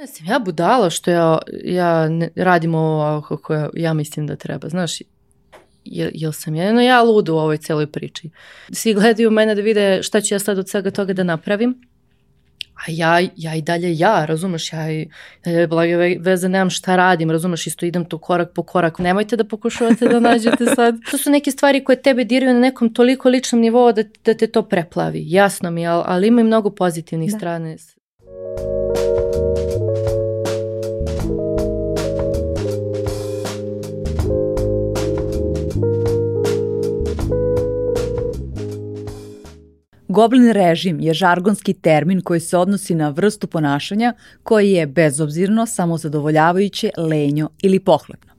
Mislim, ja budala što ja, ja ne, radim ovo kako ja, ja mislim da treba. Znaš, jel, jel sam jedno ja ludu u ovoj celoj priči. Svi gledaju mene da vide šta ću ja sad od svega toga da napravim. A ja, ja i dalje ja, razumeš, ja i dalje blage veze nemam šta radim, razumeš, isto idem tu korak po korak. Nemojte da pokušavate da nađete sad. To su neke stvari koje tebe diraju na nekom toliko ličnom nivou da, da te to preplavi. Jasno mi, ali, ali ima i mnogo pozitivnih da. strane. Goblin režim je žargonski termin koji se odnosi na vrstu ponašanja koji je bezobzirno, samozadovoljavajuće, lenjo ili pohlepno.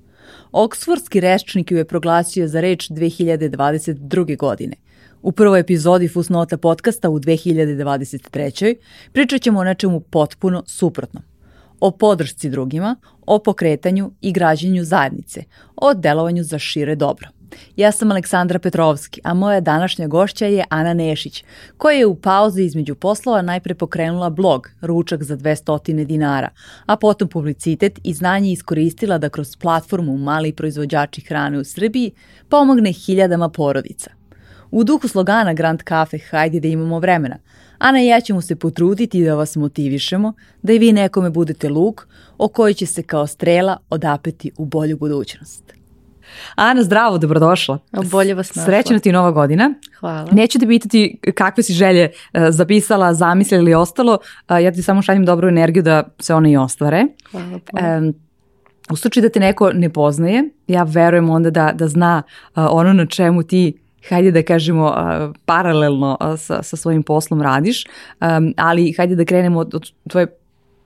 Oksfordski rečnik ju je proglasio za reč 2022. godine. U prvoj epizodi Fusnota podcasta u 2023. pričat ćemo o nečemu potpuno suprotnom. O podršci drugima, o pokretanju i građenju zajednice, o delovanju za šire dobro. Ja sam Aleksandra Petrovski, a moja današnja gošća je Ana Nešić, koja je u pauzi između poslova najpre pokrenula blog Ručak za 200 dinara, a potom publicitet i znanje iskoristila da kroz platformu Mali proizvođači hrane u Srbiji pomogne hiljadama porodica. U duhu slogana Grand Cafe Hajde da imamo vremena, Ana i ja ćemo se potruditi da vas motivišemo, da i vi nekome budete luk o koji će se kao strela odapeti u bolju budućnost. Ana, zdravo, dobrodošla. Bolje vas našla. Srećna ti nova godina. Hvala. Neću te pitati kakve si želje uh, zapisala, zamislila ili ostalo. Ja ti samo šaljem dobru energiju da se one i ostvare. Hvala Um, u slučaju da te neko ne poznaje, ja verujem onda da, da zna ono na čemu ti hajde da kažemo uh, paralelno uh, sa, sa svojim poslom radiš, um, ali hajde da krenemo od, od tvoje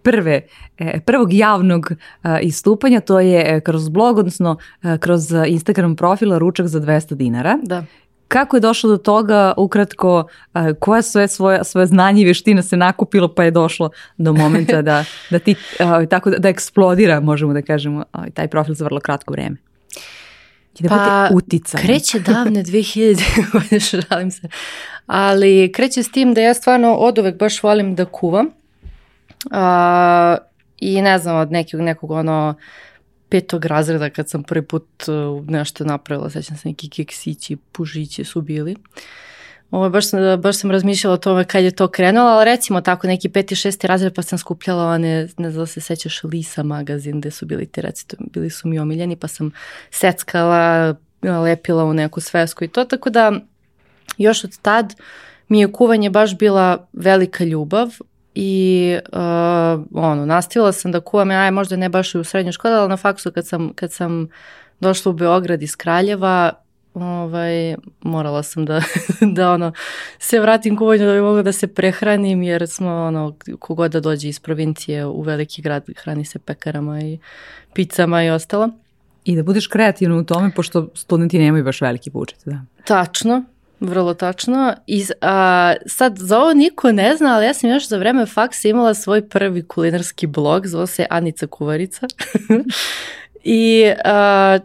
prve, e, prvog javnog e, istupanja, to je e, kroz blog, odnosno kroz Instagram profila Ručak za 200 dinara. Da. Kako je došlo do toga, ukratko, koja sve svoje, svoje znanje i veština se nakupilo pa je došlo do momenta da, da ti, tako da, da eksplodira, možemo da kažemo, taj profil za vrlo kratko vreme? I da pa, uticaj. kreće davne 2000 godine, šalim se, ali kreće s tim da ja stvarno od uvek baš volim da kuvam I ne znam, od nekog, nekog ono petog razreda kad sam prvi put uh, nešto napravila, sećam se neki keksići, pužići su bili. Ovo, baš, sam, baš sam razmišljala o tome kad je to krenulo, ali recimo tako neki peti, šesti razred pa sam skupljala one, ne znam da se sećaš, Lisa magazin gde su bili ti recito, bili su mi omiljeni pa sam seckala, lepila u neku svesku i to, tako da još od tad mi je kuvanje baš bila velika ljubav, i uh, ono, nastavila sam da kuvam, aj možda ne baš u srednjoj školi, ali na faksu kad sam, kad sam došla u Beograd iz Kraljeva, ovaj, morala sam da, da ono, se vratim kuvanju da bi mogla da se prehranim, jer smo ono, kogod da dođe iz provincije u veliki grad, hrani se pekarama i pizzama i ostalo. I da budeš kreativna u tome, pošto studenti nemaju baš veliki budžet, da. Tačno, Vrlo tačno. I, a, sad, za ovo niko ne zna, ali ja sam još za vreme faksa imala svoj prvi kulinarski blog, zvao se Anica Kuvarica. I a,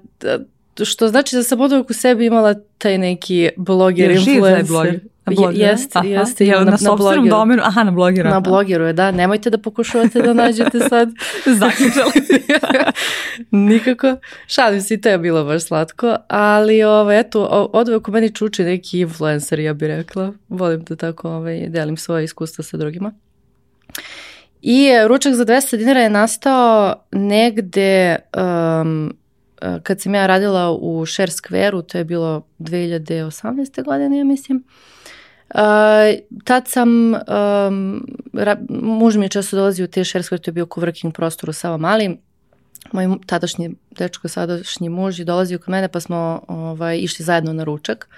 što znači da sam od u sebi imala taj neki bloger, influencer. Na blogeru? Jeste, jeste. Ja, na, na sobstvenom domenu, aha, na blogeru. Na blogeru je, da. Nemojte da pokušavate da nađete sad. Zaključali. Nikako. Šalim se i to je bilo baš slatko, ali ovaj, eto, od uvek u meni čuči neki influencer, ja bih rekla. Volim da tako ovaj, delim svoje iskustva sa drugima. I e, ručak za 200 dinara je nastao negde um, kad sam ja radila u Share Square-u, to je bilo 2018. godine, ja mislim, Uh, tad sam, um, ra, muž mi je često dolazio u te square, to je bio coworking prostor u Sava Mali, moj tadašnji dečko, sadašnji muž je dolazio kod mene pa smo ovaj, išli zajedno na ručak.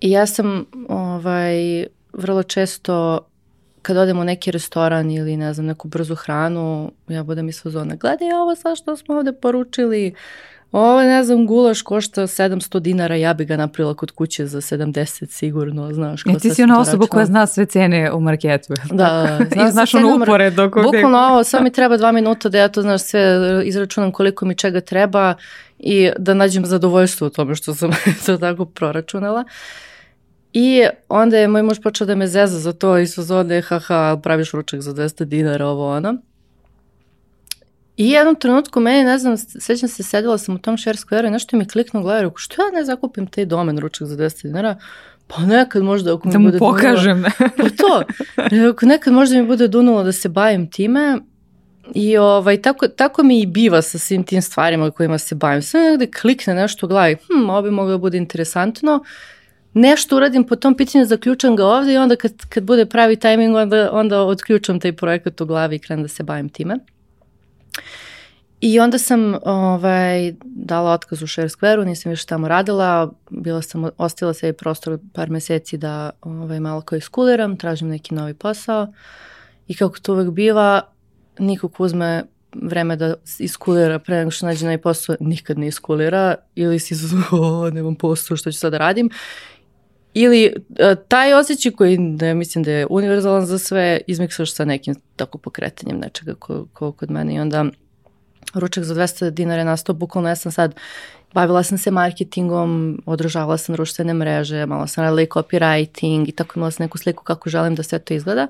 I ja sam ovaj, vrlo često kad odem u neki restoran ili ne znam neku brzu hranu, ja budem iz fazona, gledaj ovo sa što smo ovde poručili, ovo ne znam, gulaš košta 700 dinara, ja bi ga napravila kod kuće za 70 sigurno, znaš. E, ti si ona osoba koja zna sve cene u marketu. Da, da. Zna I znaš ono upored dok Bukvalno ovo, samo mi treba dva minuta da ja to, znaš, sve izračunam koliko mi čega treba i da nađem zadovoljstvo u tome što sam to tako proračunala. I onda je moj muž počeo da me zeza za to i su zode, haha, praviš ručak za 200 dinara, ovo ono. I jednom trenutku meni, ne znam, sećam se, sedela sam u tom share square i nešto mi kliknu u glavu, što ja ne zakupim taj domen ručak za 10 dinara, pa nekad možda ako mi da bude pokažem. pa to, ako nekad možda mi bude dunulo da se bavim time, I ovaj, tako, tako mi i biva sa svim tim stvarima kojima se bavim. Sve negde klikne nešto u glavi, hm, ovo bi moglo da bude interesantno, nešto uradim po tom pitanju, zaključam ga ovde i onda kad, kad bude pravi tajming, onda, onda odključam taj projekat u glavi i krenem da se bavim time. I onda sam ovaj, dala otkaz u Share Square-u, nisam više tamo radila, bila sam, ostila se prostor par meseci da ovaj, malo kao iskuliram, tražim neki novi posao i kako to uvek biva, niko ko uzme vreme da iskulira pre nego što nađe naj posao, nikad ne iskulira ili si o, nemam posao, što ću sad da radim. Ili a, taj osjećaj koji ne mislim da je univerzalan za sve, izmiksaš sa nekim tako pokretanjem nečega ko, ko kod mene i onda ručak za 200 dinara je nastao, bukvalno ja sam sad bavila sam se marketingom, održavala sam društvene mreže, malo sam radila i copywriting i tako imala sam neku sliku kako želim da sve to izgleda.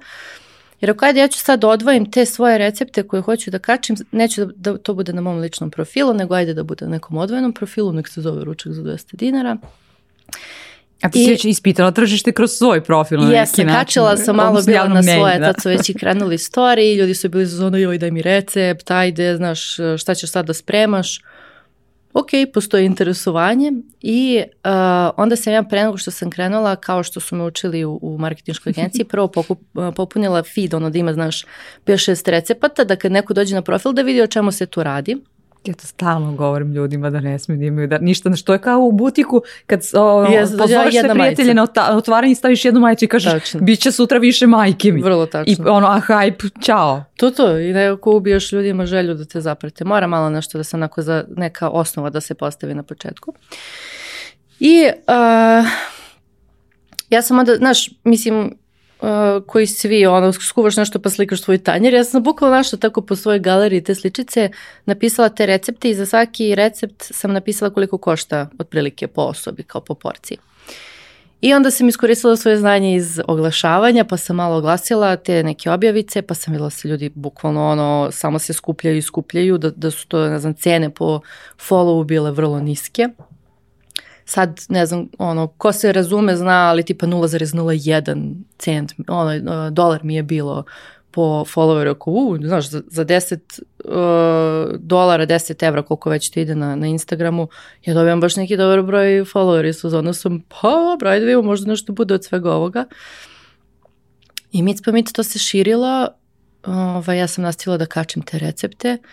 Jer ako ajde ja ću sad da odvojim te svoje recepte koje hoću da kačim, neću da, da to bude na mom ličnom profilu, nego ajde da bude na nekom odvojenom profilu, nek se zove ručak za 200 dinara. A ti I, si već ispitala tržište kroz svoj profil na jesam, neki način. kačila sam malo bila na svoje, da. tad su već i krenuli story, ljudi su bili za zonu, joj daj mi recept, ajde, znaš šta ćeš sad da spremaš ok, postoji interesovanje i uh, onda sam ja pre nego što sam krenula, kao što su me učili u, u marketinškoj agenciji, prvo pokup, uh, popunila feed, ono da ima, znaš, 5-6 recepata, da kad neko dođe na profil da vidi o čemu se tu radi. Ja to stalno govorim ljudima da ne smiju da imaju da, ništa, što je kao u butiku kad o, yes, pozoveš sve prijatelje na otvaranje staviš jednu majicu i kažeš tačno. bit će sutra više majke mi. Vrlo tačno. I ono, a hype, čao. To to, i nekako ubijaš ljudima želju da te zaprate. Mora malo nešto da se onako za neka osnova da se postavi na početku. I uh, ja sam onda, znaš, mislim, uh, koji svi, ono, skuvaš nešto pa slikaš svoj tanjer. Ja sam bukvalno našla tako po svojoj galeriji te sličice, napisala te recepte i za svaki recept sam napisala koliko košta otprilike po osobi, kao po porciji. I onda sam iskoristila svoje znanje iz oglašavanja, pa sam malo oglasila te neke objavice, pa sam videla da se ljudi bukvalno ono, samo se skupljaju i skupljaju, da, da su to, ne znam, cene po followu bile vrlo niske sad, ne znam, ono, ko se razume zna, ali tipa 0,01 cent, ono, dolar mi je bilo po followeru, ako, u, znaš, za, za 10 uh, dolara, 10 evra, koliko već ti ide na, na Instagramu, ja dobijam baš neki dobar broj followeri su, onda sam, pa, broj da vidimo, možda nešto bude od svega ovoga. I mic pa mic to se širilo, ovaj, ja sam nastavila da kačem te recepte, uh,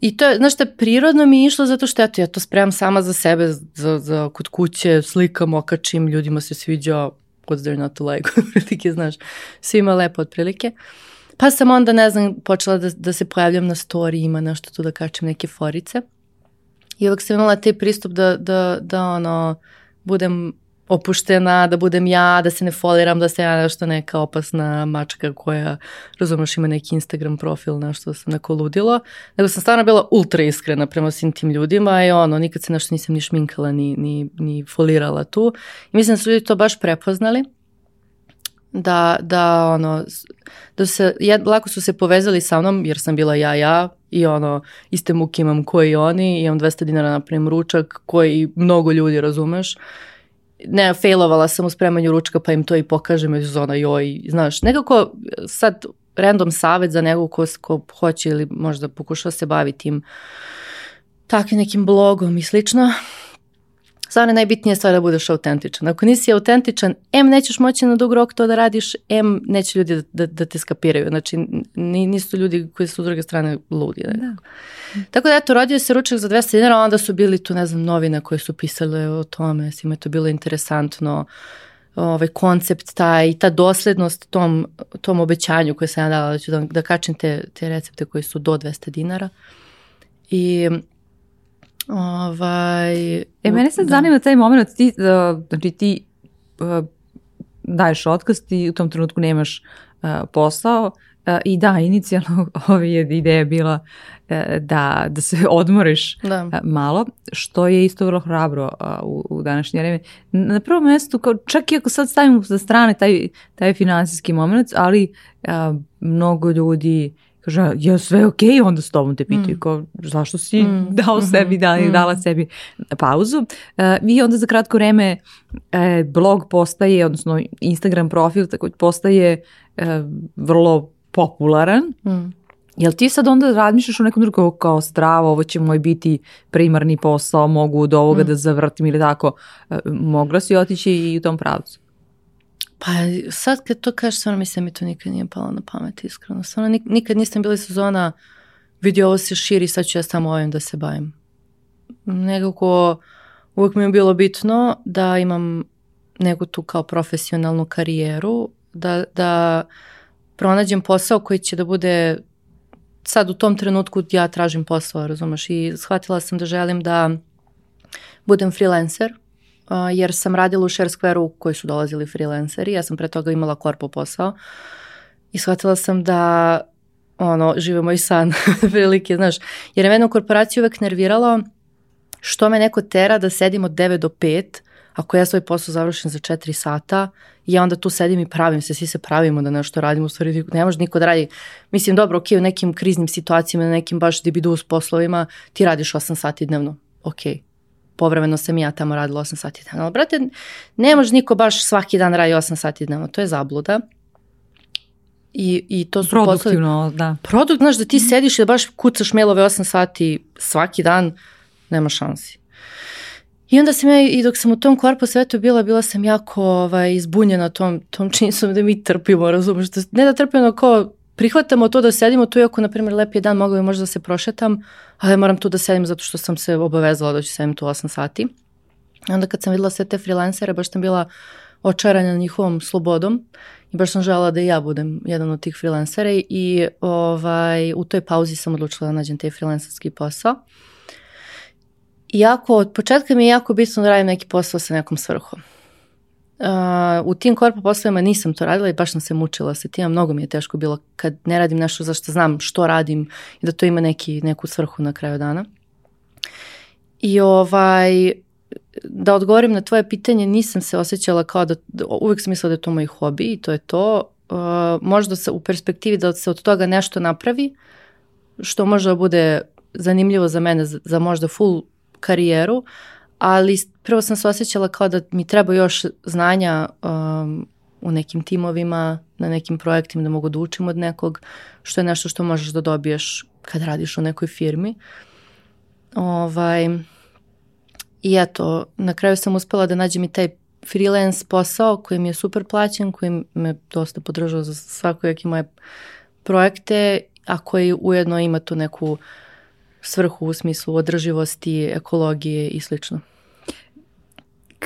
I to znaš šta, prirodno mi je išlo zato što eto, ja to spremam sama za sebe, za, za kod kuće, slikam, okačim, ljudima se sviđa, what's there not to like, otprilike, znaš, svima lepo otprilike. Pa sam onda, ne znam, počela da, da se pojavljam na story, ima nešto tu da kačem neke forice. I uvek sam imala taj pristup da, da, da ono, budem opuštena, da budem ja, da se ne foliram, da se ja nešto neka opasna mačka koja, razumeš, ima neki Instagram profil, nešto da sam neko ludilo, nego sam stvarno bila ultra iskrena prema svim tim ljudima i ono, nikad se nešto nisam ni šminkala, ni, ni, ni folirala tu. I mislim da su ljudi to baš prepoznali da, da ono, da se, ja, lako su se povezali sa mnom jer sam bila ja, ja i ono, iste muke imam koji oni, imam 200 dinara napravim ručak koji mnogo ljudi razumeš ne, failovala sam u spremanju ručka pa im to i pokažem iz zona joj, znaš, nekako sad random savet za nekog ko, ko hoće ili možda pokušava se baviti tim takvim nekim blogom i slično, stvarno najbitnije stvar da budeš autentičan. Ako nisi autentičan, em nećeš moći na dug rok to da radiš, em neće ljudi da, da, da te skapiraju. Znači, nisu ljudi koji su s druge strane ludi. Da. Tako da, eto, rodio se ručak za 200 dinara, onda su bili tu, ne znam, novine koje su pisale o tome, svima je to bilo interesantno ovaj koncept taj i ta doslednost tom, tom obećanju koje sam ja dala da ću da, da kačem te, te recepte koji su do 200 dinara. I Ovaj, e, mene sad da. zanima taj moment, ti, uh, znači ti uh, daješ otkaz, ti u tom trenutku nemaš uh, posao i da, inicijalno ova je ideja bila da, da se odmoriš da. Malo, što je isto vrlo hrabro u, u današnje vreme. Na prvom mestu, kao, čak i ako sad stavimo sa strane taj, taj finansijski moment, ali uh, mnogo ljudi Kaže, je sve ok, onda s tobom te pitaju, mm. kao, zašto si mm. dao mm-hmm. sebi, da, mm. dala sebi pauzu. Uh, I onda za kratko vreme e, blog postaje, odnosno Instagram profil tako postaje e, vrlo popularan. Mm. Jel ti sad onda razmišljaš o nekom drugom kao strava, ovo će moj biti primarni posao, mogu od ovoga mm. da zavrtim ili tako. E, mogla si otići i u tom pravcu? Pa sad kad to kažeš, stvarno mislim mi to nikad nije palo na pamet, iskreno. Stvarno nikad nisam bila sezona, vidi ovo se širi, sad ću ja samo ovim da se bavim. Nekako uvijek mi je bilo bitno da imam neku tu kao profesionalnu karijeru, da, da pronađem posao koji će da bude sad u tom trenutku ja tražim posao, razumeš, i shvatila sam da želim da budem freelancer, jer sam radila u Share Square-u koji su dolazili freelanceri, ja sam pre toga imala korpo posao i shvatila sam da ono, žive moj san, velike, znaš, jer je mene u korporaciji uvek nerviralo što me neko tera da sedim od 9 do 5, ako ja svoj posao završim za 4 sata, ja onda tu sedim i pravim se, svi se pravimo da nešto radimo, u stvari ne može niko da radi. Mislim, dobro, ok, u nekim kriznim situacijama, na nekim baš s poslovima, ti radiš 8 sati dnevno, ok, povremeno sam ja tamo radila 8 sati dnevno. Ali, brate, ne može niko baš svaki dan radi 8 sati dnevno, to je zabluda. I, i to su Produktivno, poslovi. da. Produkt, znaš, da ti sediš i da baš kucaš mailove 8 sati svaki dan, nema šansi. I onda sam ja, i dok sam u tom korpo svetu bila, bila sam jako ovaj, izbunjena tom, tom činjenicom da mi trpimo, razumiješ? Ne da trpimo kao prihvatamo to da sedimo tu, ako, na primjer, lep je dan, mogu bi možda da se prošetam, ali moram tu da sedim zato što sam se obavezala da ću sedim tu 8 sati. I onda kad sam videla sve te freelancere, baš sam bila očarana njihovom slobodom i baš sam žela da i ja budem jedan od tih freelancera i ovaj, u toj pauzi sam odlučila da nađem taj freelancerski posao. Iako od početka mi je jako bitno da radim neki posao sa nekom svrhom. Uh, u tim korpo poslovima nisam to radila i baš sam se mučila sa tim, mnogo mi je teško bilo kad ne radim nešto za što znam što radim i da to ima neki, neku svrhu na kraju dana. I ovaj, da odgovorim na tvoje pitanje, nisam se osjećala kao da, uvijek sam mislila da je to moj hobi i to je to. Uh, možda se u perspektivi da se od toga nešto napravi, što možda bude zanimljivo za mene, za, za možda full karijeru, ali prvo sam se osjećala kao da mi treba još znanja um, u nekim timovima, na nekim projektima da mogu da učim od nekog, što je nešto što možeš da dobiješ kad radiš u nekoj firmi. Ovaj, I eto, na kraju sam uspela da nađem i taj freelance posao koji mi je super plaćen, koji me dosta podržao za svakojake moje projekte, a koji ujedno ima tu neku svrhu u smislu održivosti, ekologije i slično.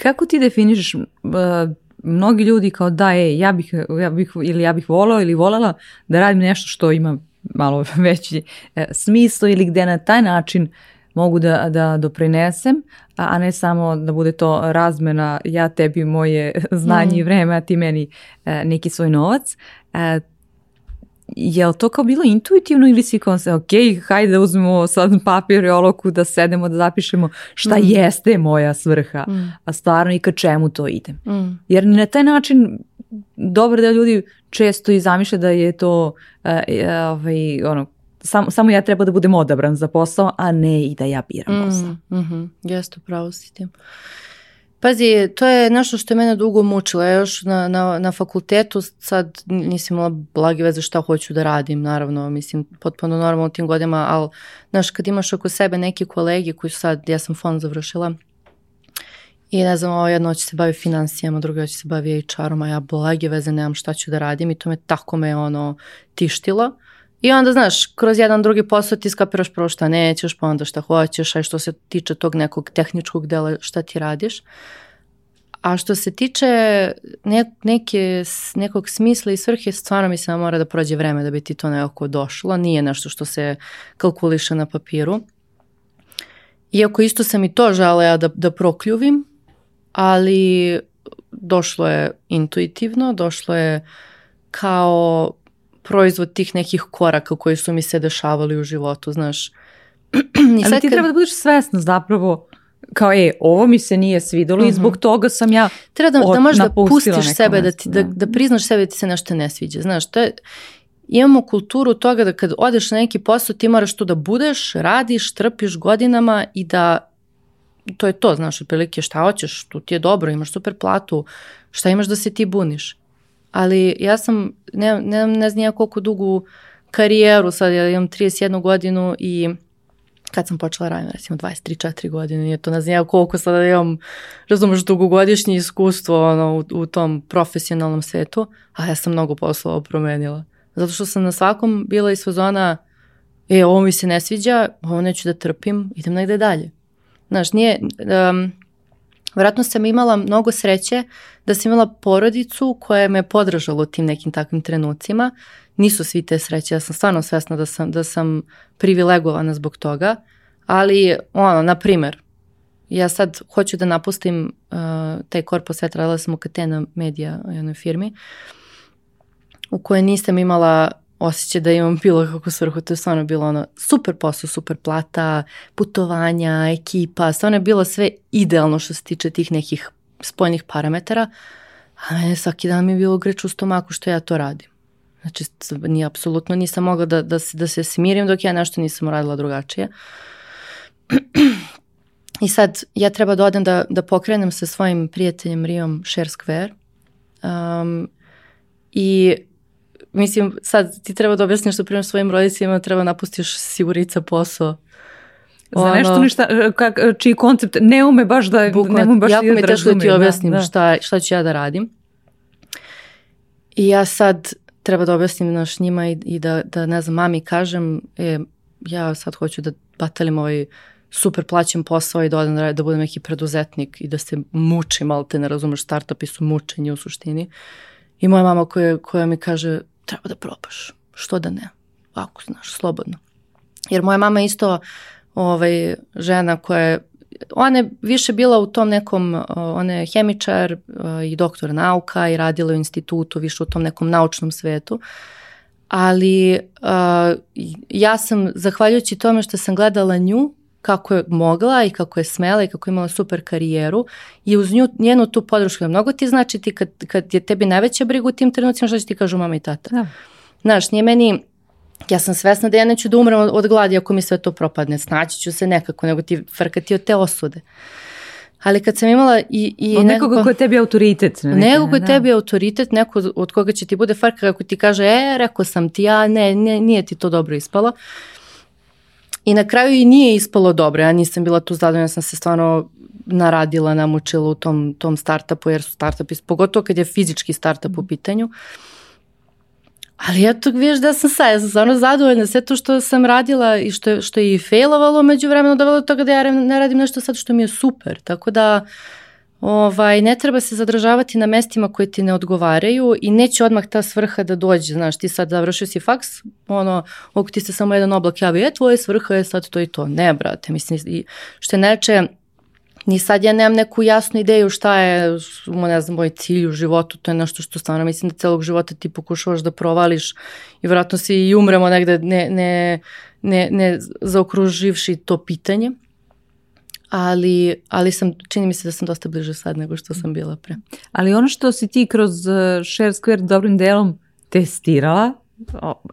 Kako ti definišeš uh, mnogi ljudi kao da je, ja bih, ja bih, ili ja bih volao ili volela da radim nešto što ima malo veći e, smislo ili gde na taj način mogu da, da doprinesem, a ne samo da bude to razmena ja tebi moje znanje mm. i vreme, a ti meni e, neki svoj novac. E, je li to kao bilo intuitivno ili si kao se, ok, hajde da uzmemo sad papir i oloku da sedemo, da zapišemo šta mm. jeste moja svrha, mm. a stvarno i ka čemu to ide. Mm. Jer na taj način dobro da ljudi često i zamišlja da je to uh, ovaj, ono, sam, samo ja treba da budem odabran za posao, a ne i da ja biram mm, posao. Mm, mm, jeste, pravo si tim. Pazi, to je nešto što je mene dugo mučilo. Ja još na, na, na fakultetu sad nisam imala blage veze šta hoću da radim, naravno, mislim, potpuno normalno u tim godinama, ali, znaš, kad imaš oko sebe neki kolegi koji su sad, ja sam fond završila, i ne znam, ovo jedno će se bavi financijama, druga će se bavi HR-om, a ja blage veze nemam šta ću da radim i to me tako me ono tištilo. I onda, znaš, kroz jedan drugi posao ti skapiraš prvo šta nećeš, pa onda šta hoćeš, a što se tiče tog nekog tehničkog dela šta ti radiš. A što se tiče ne, neke, nekog smisla i svrhe, stvarno mislim da mora da prođe vreme da bi ti to nekako došlo. Nije nešto što se kalkuliše na papiru. Iako isto sam i to žala da, da prokljuvim, ali došlo je intuitivno, došlo je kao proizvod tih nekih koraka koji su mi se dešavali u životu, znaš. I Ali ti kad... treba da budeš svesna zapravo kao e, ovo mi se nije svidalo uh -huh. i mhm. zbog toga sam ja Treba da, da možeš da pustiš sebe, da, ti, da, da priznaš sebe da ti se nešto ne sviđa. Znaš, to je, imamo kulturu toga da kad odeš na neki posao ti moraš tu da budeš, radiš, trpiš godinama i da to je to, znaš, otprilike šta hoćeš, tu ti je dobro, imaš super platu, šta imaš da se ti buniš. Ali ja sam, ne, ne, ne znam ja koliko dugu karijeru, sad ja imam 31 godinu i kad sam počela radim, recimo 23-4 godine, nije to ne znam koliko sada imam, razumeš, dugogodišnje iskustvo ono, u, u tom profesionalnom svetu, a ja sam mnogo poslova promenila. Zato što sam na svakom bila iz fazona, e, ovo mi se ne sviđa, ovo neću da trpim, idem negde dalje. Znaš, nije, um, vratno sam imala mnogo sreće da sam imala porodicu koja me podržala u tim nekim takvim trenucima. Nisu svi te sreće, ja sam stvarno svesna da sam, da sam privilegovana zbog toga, ali ono, na primer, ja sad hoću da napustim uh, taj korpo svet, radila sam u Katena Media u jednoj firmi, u kojoj nisam imala osjećaj da imam bilo kako svrhu, to je stvarno bilo ono super posao, super plata, putovanja, ekipa, stvarno je bilo sve idealno što se tiče tih nekih spoljnih parametara, a mene svaki dan mi je bilo greč u stomaku što ja to radim. Znači, ni apsolutno nisam mogla da, da, se, da se smirim dok ja nešto nisam radila drugačije. I sad, ja treba da odem da, da pokrenem sa svojim prijateljem Rijom Share Square um, i mislim, sad ti treba da objasniš što primjer svojim rodicima, treba napustiš sigurica posao. Za ono, nešto ništa, kak, čiji koncept ne ume baš da, bukla, ne ume baš jako mi je teško da ti objasnim da, da. Šta, šta ću ja da radim. I ja sad treba da objasnim naš njima i, i da, da, ne znam, mami kažem, e, ja sad hoću da batalim ovaj super plaćen posao i da odem da, da budem neki preduzetnik i da se mučim, ali te ne razumeš, startupi su mučenje u suštini. I moja mama koja, koja mi kaže, treba da probaš, što da ne, ako znaš, slobodno. Jer moja mama isto ovaj, žena koja je, ona je više bila u tom nekom, ona je hemičar i doktor nauka i radila u institutu, više u tom nekom naučnom svetu, ali uh, ja sam, zahvaljujući tome što sam gledala nju, kako je mogla i kako je smela i kako je imala super karijeru i uz nju, njenu tu podršku. Mnogo ti znači ti kad, kad je tebi najveća briga u tim trenucima, što će ti kažu mama i tata. Da. Znaš, nije meni, ja sam svesna da ja neću da umrem od gladi ako mi sve to propadne, snaći ću se nekako, nego ti frkati od te osude. Ali kad sam imala i... i od nekoga ko je tebi autoritet. Ne nekog ko je da. tebi autoritet, neko od koga će ti bude frka kako ti kaže, e, rekao sam ti ja, ne, ne, nije ti to dobro ispalo. I na kraju i nije ispalo dobro, ja nisam bila tu zadovoljna, sam se stvarno naradila, namučila u tom, tom startupu, jer su startupi, pogotovo kad je fizički startup u pitanju. Ali eto, vidiš da sam sad, ja sam stvarno zadovoljna, sve to što sam radila i što, što je i failovalo među vremenu dovelo do toga da ja ne radim nešto sad što mi je super, tako da uh, ovaj, ne treba se zadržavati na mestima koje ti ne odgovaraju i neće odmah ta svrha da dođe, znaš, ti sad završio si faks, ono, ako ti se samo jedan oblak javi, e, tvoje svrha je sad to i to. Ne, brate, mislim, i što neče, ni sad ja nemam neku jasnu ideju šta je, ne znam, moj cilj u životu, to je nešto što stvarno mislim da celog života ti pokušavaš da provališ i vratno si i umremo negde ne, ne, ne, ne zaokruživši to pitanje ali, ali sam, čini mi se da sam dosta bliže sad nego što sam bila pre. Ali ono što si ti kroz uh, Share Square dobrim delom testirala,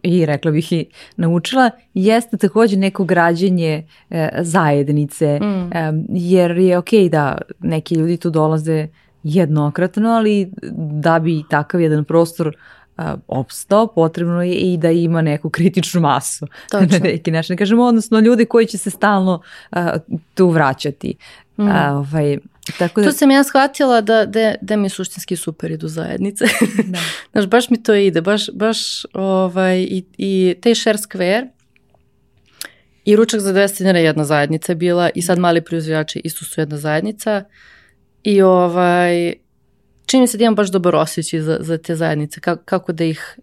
i rekla bih i naučila, jeste takođe neko građenje e, zajednice, mm. e, jer je okej okay da neki ljudi tu dolaze jednokratno, ali da bi takav jedan prostor opstao, potrebno je i da ima neku kritičnu masu. Točno. Na neki način. Kažemo, odnosno ljudi koji će se stalno a, tu vraćati. Mm. A, ovaj, Tako da... Tu sam ja shvatila da, da, da mi suštinski super idu zajednice. Da. Znaš, baš mi to ide, baš, baš ovaj, i, i taj share square i ručak za 200 dinara jedna zajednica bila i sad mali proizvođači isto su jedna zajednica i ovaj, čini se da imam baš dobar osjećaj za, za te zajednice, kako, kako da ih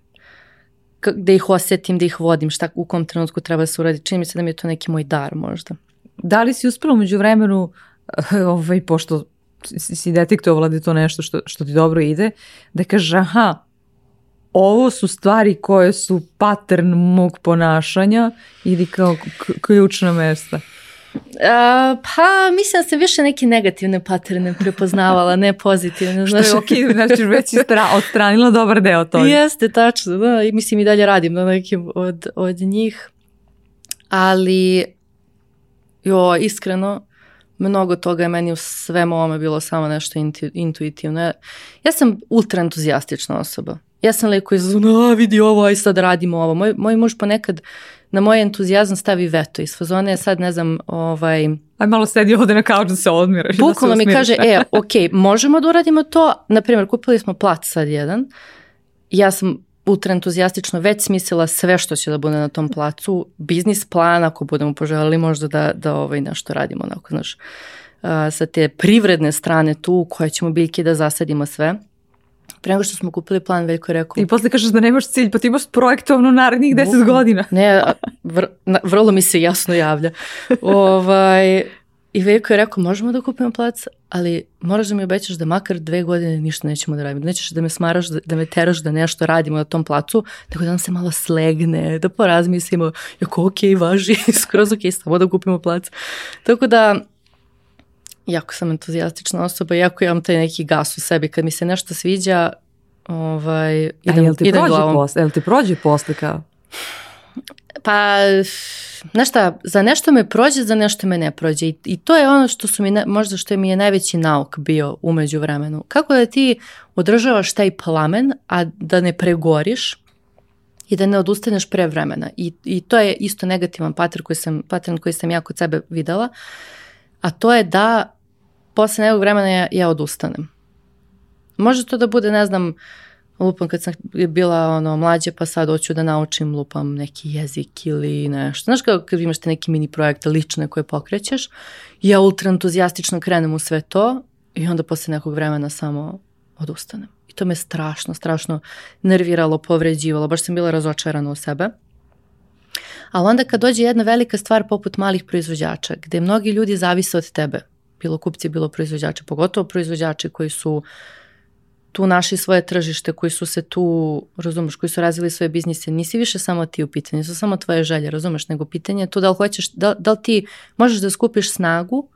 da ih osetim, da ih vodim, šta u kom trenutku treba da se uradi. Čini mi se da mi je to neki moj dar možda. Da li si uspela među vremenu, ovaj, pošto si detektovala da je to nešto što, što ti dobro ide, da kaže, aha, ovo su stvari koje su pattern mog ponašanja ili kao ključna mesta? Pa mislim da sam više neke negativne paterne prepoznavala, ne pozitivne. Što je ok, znači već odstranila dobar deo toga. Jeste, tačno. Da, I mislim i dalje radim na nekim od, od njih. Ali, jo, iskreno, mnogo toga je meni u svemu ovome bilo samo nešto intuitivno. Ja sam ultra entuzijastična osoba. Ja sam lik koji a vidi ovo, aj sad radimo ovo. Moj, moj muž ponekad na moj entuzijazam stavi veto iz fazone, sad ne znam, ovaj... Aj malo sedi ovde na kauču da se odmiraš. Bukvalno mi kaže, e, ok, možemo da uradimo to, na primjer, kupili smo plac sad jedan, ja sam ultra entuzijastično već smislila sve što će da bude na tom placu, biznis plan, ako budemo poželjeli možda da, da ovaj nešto radimo, onako, znaš, sa te privredne strane tu, koje ćemo biljke da zasadimo sve. Pre nego što smo kupili plan, Veljko je rekao... I posle kažeš da nemaš cilj, pa ti imaš projektovno narednih deset godina. Ne, vr, vrlo mi se jasno javlja. ovaj, I Veljko je rekao, možemo da kupimo plac, ali moraš da mi obećaš da makar dve godine ništa nećemo da radimo. Nećeš da me smaraš, da, da me teraš da nešto radimo na tom placu, tako da nam se malo slegne, da porazmislimo, jako ok, važi, skroz ok, samo da kupimo plac. Tako da, jako sam entuzijastična osoba, jako imam taj neki gas u sebi. Kad mi se nešto sviđa, ovaj, idem, A jel ti idem prođe glavom. Posle, jel ti prođe posle kao? Pa, znaš šta, za nešto me prođe, za nešto me ne prođe. I, i to je ono što su mi, možda što mi je najveći nauk bio umeđu vremenu. Kako da ti održavaš taj plamen, a da ne pregoriš i da ne odustaneš pre vremena. I, i to je isto negativan pattern koji sam, pattern koji sam ja kod sebe videla. A to je da posle nekog vremena ja, ja odustanem. Može to da bude, ne znam, lupam kad sam bila ono mlađa pa sad hoću da naučim lupam neki jezik ili nešto. Znaš kao kad imaš te neki mini projekte lične koje pokrećeš, ja ultra entuzijastično krenem u sve to i onda posle nekog vremena samo odustanem. I to me strašno, strašno nerviralo, povređivalo, baš sam bila razočarana u sebe. Ali onda kad dođe jedna velika stvar poput malih proizvođača, gde mnogi ljudi zavise od tebe, bilo kupci, bilo proizvođači, pogotovo proizvođači koji su tu našli svoje tržište, koji su se tu, razumeš, koji su razvili svoje biznise, nisi više samo ti u pitanju, su samo tvoje želje, razumeš, nego pitanje je to da li hoćeš, da, da li ti možeš da skupiš snagu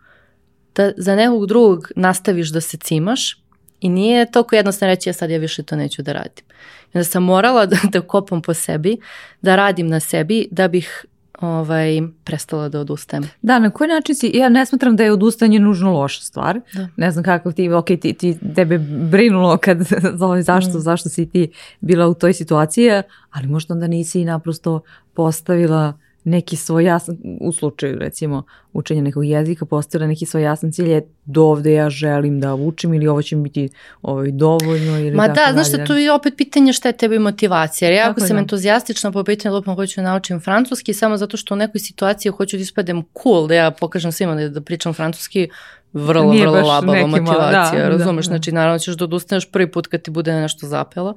da za nekog drugog nastaviš da se cimaš i nije toliko jednostavno reći ja sad ja više to neću da radim. I onda sam morala da, da kopam po sebi, da radim na sebi da bih ovaj, prestala da odustajem. Da, na koji način si, ja ne smatram da je odustajanje nužno loša stvar. Da. Ne znam kako ti, ok, ti, ti tebe brinulo kad, zašto, mm. zašto si ti bila u toj situaciji, ali možda onda nisi naprosto postavila neki svoj jasan, u slučaju recimo učenja nekog jezika, postavila neki svoj jasan cilj je do ovde ja želim da učim ili ovo će mi biti ovaj, dovoljno ili Ma da, znaš što tu je opet pitanje šta je tebi motivacija, jer ja ako sam da. entuzijastična po pitanju lupom hoću da naučim francuski samo zato što u nekoj situaciji hoću da ispadem cool, da ja pokažem svima da, da pričam francuski, vrlo, Nije vrlo labava motivacija, da, razumeš, da, znači naravno ćeš da odustaneš prvi put kad ti bude nešto zapelo,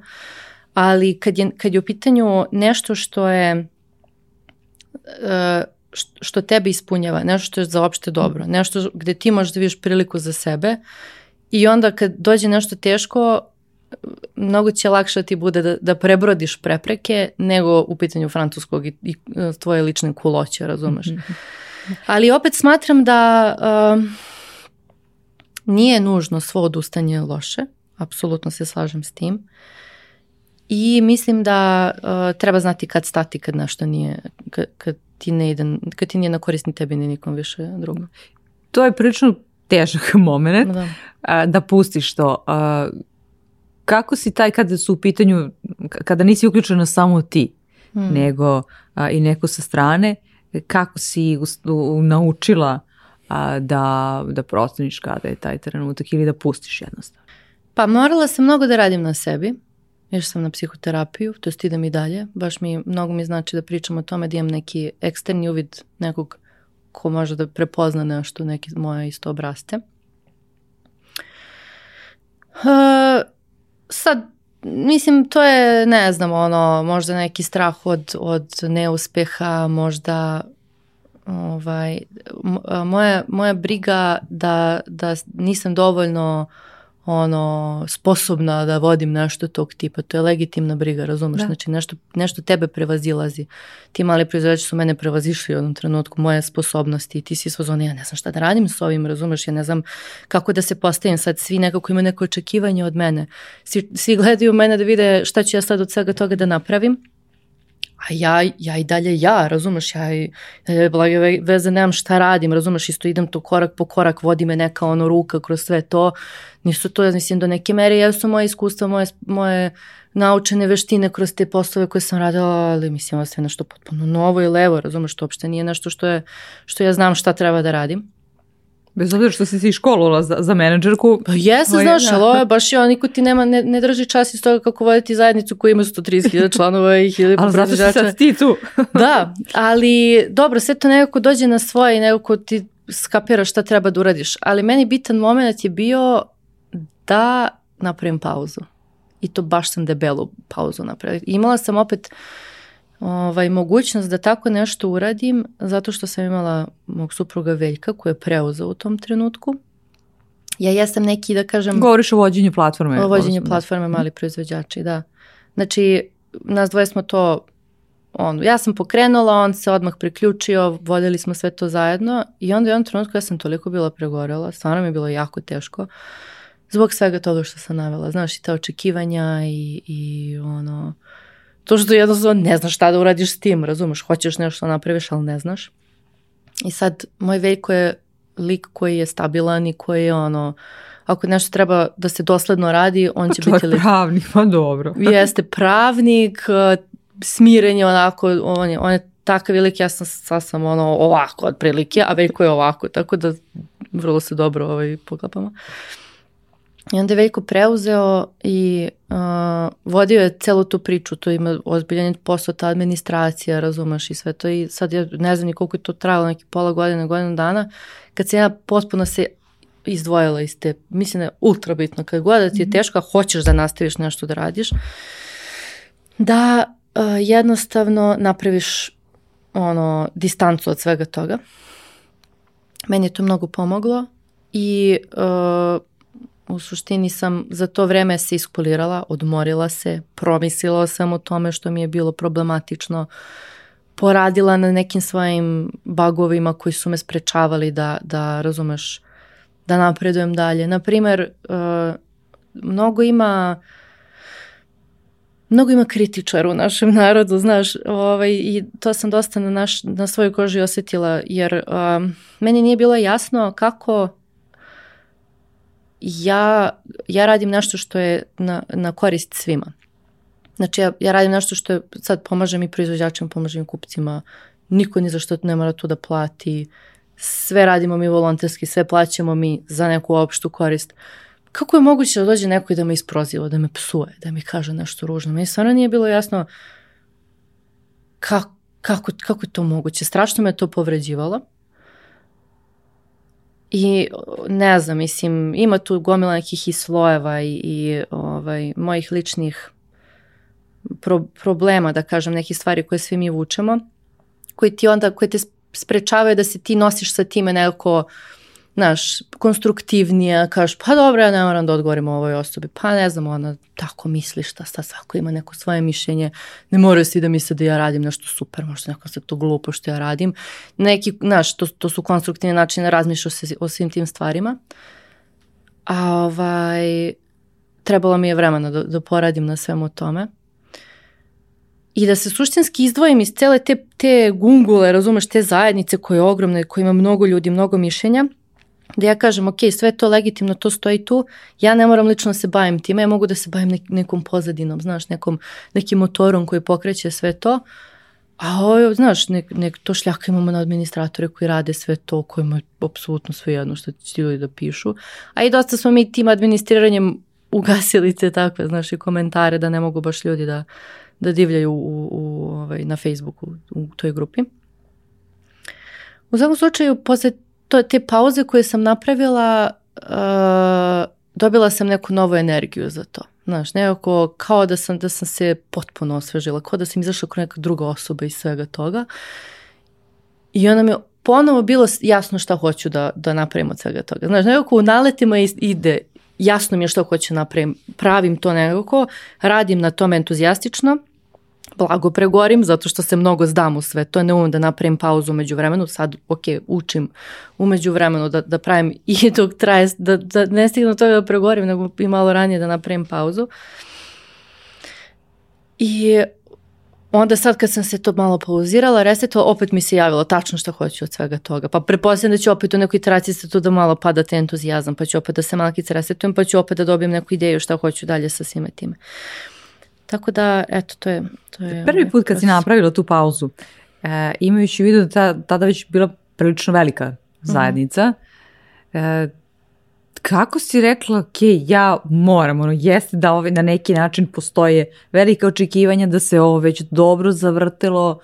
ali kad je, kad je u pitanju nešto što je što tebe ispunjava, nešto što je za opšte dobro, nešto gde ti možeš da vidiš priliku za sebe i onda kad dođe nešto teško, mnogo će lakše ti bude da, da prebrodiš prepreke nego u pitanju francuskog i, i e, tvoje lične kuloće, razumeš. Mhm. Ali opet smatram da um, nije nužno svo odustanje loše, apsolutno se slažem s tim. I mislim da uh, treba znati kad stati kad nešto nije, kad, kad ti ne ide, kad ti nije na korist ni tebi ni nikom više drugom. To je prilično težak moment da, a, da pustiš to. A, kako si taj kada su u pitanju, kada nisi uključena samo ti, hmm. nego a, i neko sa strane, kako si u, u, naučila a, da, da proceniš kada je taj trenutak ili da pustiš jednostavno? Pa morala sam mnogo da radim na sebi Išla sam na psihoterapiju, to jest idem i dalje. Baš mi, mnogo mi znači da pričam o tome da imam neki eksterni uvid nekog ko može da prepozna nešto, neke moje isto obraste. Uh, sad, mislim, to je, ne znam, ono, možda neki strah od, od neuspeha, možda ovaj, moja, moja briga da, da nisam dovoljno ono, sposobna da vodim nešto tog tipa. To je legitimna briga, razumeš? Znači, nešto, nešto tebe prevazilazi. Ti mali proizvođači su mene prevazišli u jednom trenutku, moje sposobnosti. Ti si svozoni, ja ne znam šta da radim s ovim, razumeš? Ja ne znam kako da se postavim sad. Svi nekako imaju neko očekivanje od mene. Svi, svi gledaju mene da vide šta ću ja sad od svega toga da napravim a ja, ja i dalje ja, razumeš, ja i dalje blage veze nemam šta radim, razumeš, isto idem tu korak po korak, vodi me neka ono ruka kroz sve to, nisu to, ja mislim, do neke mere jesu moje iskustva, moje, moje naučene veštine kroz te poslove koje sam radila, ali mislim, ovo je nešto potpuno novo i levo, razumeš, to uopšte nije nešto što, je, što ja znam šta treba da radim. Bez obzira što si si školovala za, za menadžerku. Pa jesam, ovaj, znaš, ali ovo je baš i niko ti nema, ne, ne drži čas iz toga kako voditi zajednicu koja ima 130.000 članova i 1000 Ali zato si sad ti tu. da, ali dobro, sve to nekako dođe na svoje i nekako ti skapira šta treba da uradiš. Ali meni bitan moment je bio da napravim pauzu. I to baš sam debelu pauzu napravila. Imala sam opet ovaj, mogućnost da tako nešto uradim zato što sam imala mog supruga Veljka koji je preuzeo u tom trenutku. Ja jesam neki, da kažem... Govoriš o vođenju platforme. O vođenju platforme mali proizvođači, da. Znači, nas dvoje smo to on, ja sam pokrenula, on se odmah priključio, vodili smo sve to zajedno i onda u jednom trenutku ja sam toliko bila pregorela, stvarno mi je bilo jako teško zbog svega toga što sam navela, znaš i ta očekivanja i, i ono, to što jednostavno ne znaš šta da uradiš s tim, razumeš, hoćeš nešto da napraviš, ali ne znaš. I sad, moj Veljko je lik koji je stabilan i koji je ono, ako nešto treba da se dosledno radi, on će pa biti lik. pravnik, pa dobro. Jeste pravnik, smiren je onako, on je, on je takav lik, ja sam sasvim ono ovako otprilike, a Veljko je ovako, tako da vrlo se dobro ovaj, poklapamo. I onda je Veljko preuzeo i uh, vodio je celu tu priču, to ima ozbiljan posao, ta administracija, razumeš i sve to i sad ja ne znam ni koliko je to trajalo, neki pola godine, godinu dana, kad se ja potpuno se izdvojila iz te, mislim da je ultra bitno, kad god da ti je mhm. teško, a hoćeš da nastaviš nešto da radiš, da uh, jednostavno napraviš ono, distancu od svega toga. Meni je to mnogo pomoglo i uh, u suštini sam za to vreme se iskulirala, odmorila se, promislila sam o tome što mi je bilo problematično, poradila na nekim svojim bagovima koji su me sprečavali da, da razumeš, da napredujem dalje. Naprimer, uh, mnogo ima mnogo ima kritičara u našem narodu, znaš, ovaj, i to sam dosta na, naš, na svojoj koži osetila, jer uh, meni nije bilo jasno kako ja, ja radim nešto što je na, na korist svima. Znači ja, ja radim nešto što je, sad pomažem i proizvođačima, pomažem i kupcima, niko ni za što ne mora tu da plati, sve radimo mi volonterski, sve plaćamo mi za neku opštu korist. Kako je moguće da dođe neko i da me isproziva, da me psuje, da mi kaže nešto ružno? Meni stvarno nije bilo jasno kako, kako, kako je to moguće. Strašno me to povređivalo. I ne znam, mislim, ima tu gomila nekih i slojeva i, i ovaj, mojih ličnih pro, problema, da kažem, nekih stvari koje svi mi vučemo, koji ti onda, koje te sprečavaju da se ti nosiš sa time nekako znaš, konstruktivnije, kažeš, pa dobro, ja ne moram da odgovorim ovoj osobi, pa ne znam, ona tako misli šta, šta svako ima neko svoje mišljenje, ne moraju svi da misle da ja radim nešto super, možda neko se to glupo što ja radim. Neki, znaš, to, to su konstruktivni načini da razmišljaš o, o svim tim stvarima. A ovaj, trebalo mi je vremena da, da poradim na svemu tome i da se suštinski izdvojim iz cele te, te gungule, razumeš, te zajednice koje je ogromne, koje ima mnogo ljudi, mnogo mišljenja da ja kažem, ok, sve to legitimno, to stoji tu, ja ne moram lično da se bavim time, ja mogu da se bavim nekom pozadinom, znaš, nekom, nekim motorom koji pokreće sve to, a ovo, znaš, nek, nek to šljaka imamo na administratore koji rade sve to, kojima je apsolutno sve jedno što će ljudi da pišu, a i dosta smo mi tim administriranjem ugasili te takve, znaš, i komentare da ne mogu baš ljudi da, da divljaju u, u, ovaj, na Facebooku u toj grupi. U svakom slučaju, posle to, te pauze koje sam napravila, uh, dobila sam neku novu energiju za to. Znaš, nekako kao da sam, da sam se potpuno osvežila, kao da sam izašla kao neka druga osoba iz svega toga. I onda mi ponovo bilo jasno šta hoću da, da napravim od svega toga. Znaš, nekako u naletima ide jasno mi je što hoću napravim, pravim to nekako, radim na tome entuzijastično, blago pregorim zato što se mnogo zdam u sve to, ne umem da napravim pauzu umeđu vremenu, sad ok, učim umeđu vremenu da, da pravim i dok traje, da, da ne stignu toga da pregorim, nego i malo ranije da napravim pauzu. I onda sad kad sam se to malo pauzirala, resetovala, opet mi se javilo tačno što hoću od svega toga. Pa prepostavljam da ću opet u nekoj traciji se tu da malo padate entuzijazam, pa ću opet da se malkice resetujem, pa ću opet da dobijem neku ideju šta hoću dalje sa svime time. Tako da, eto, to je... To je Prvi ovaj put kad si napravila tu pauzu, e, imajući u vidu da ta, tada već bila prilično velika mhm. zajednica, mm -hmm. e, kako si rekla, ok, ja moram, ono, jeste da ovaj, na neki način postoje velika očekivanja da se ovo već dobro zavrtelo,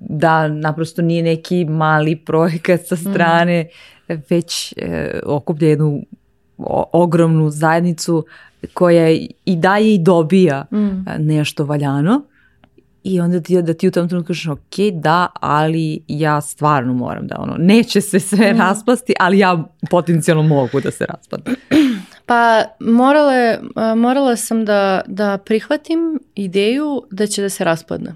da naprosto nije neki mali projekat sa mhm. strane, mm. već e, okuplja jednu o, ogromnu zajednicu koja i daje i dobija mm. nešto valjano i onda ti, da ti u tom trenutku kažeš ok, da, ali ja stvarno moram da ono, neće se sve mm. raspasti, ali ja potencijalno mogu da se raspadne. Pa morale, morala sam da, da prihvatim ideju da će da se raspadne.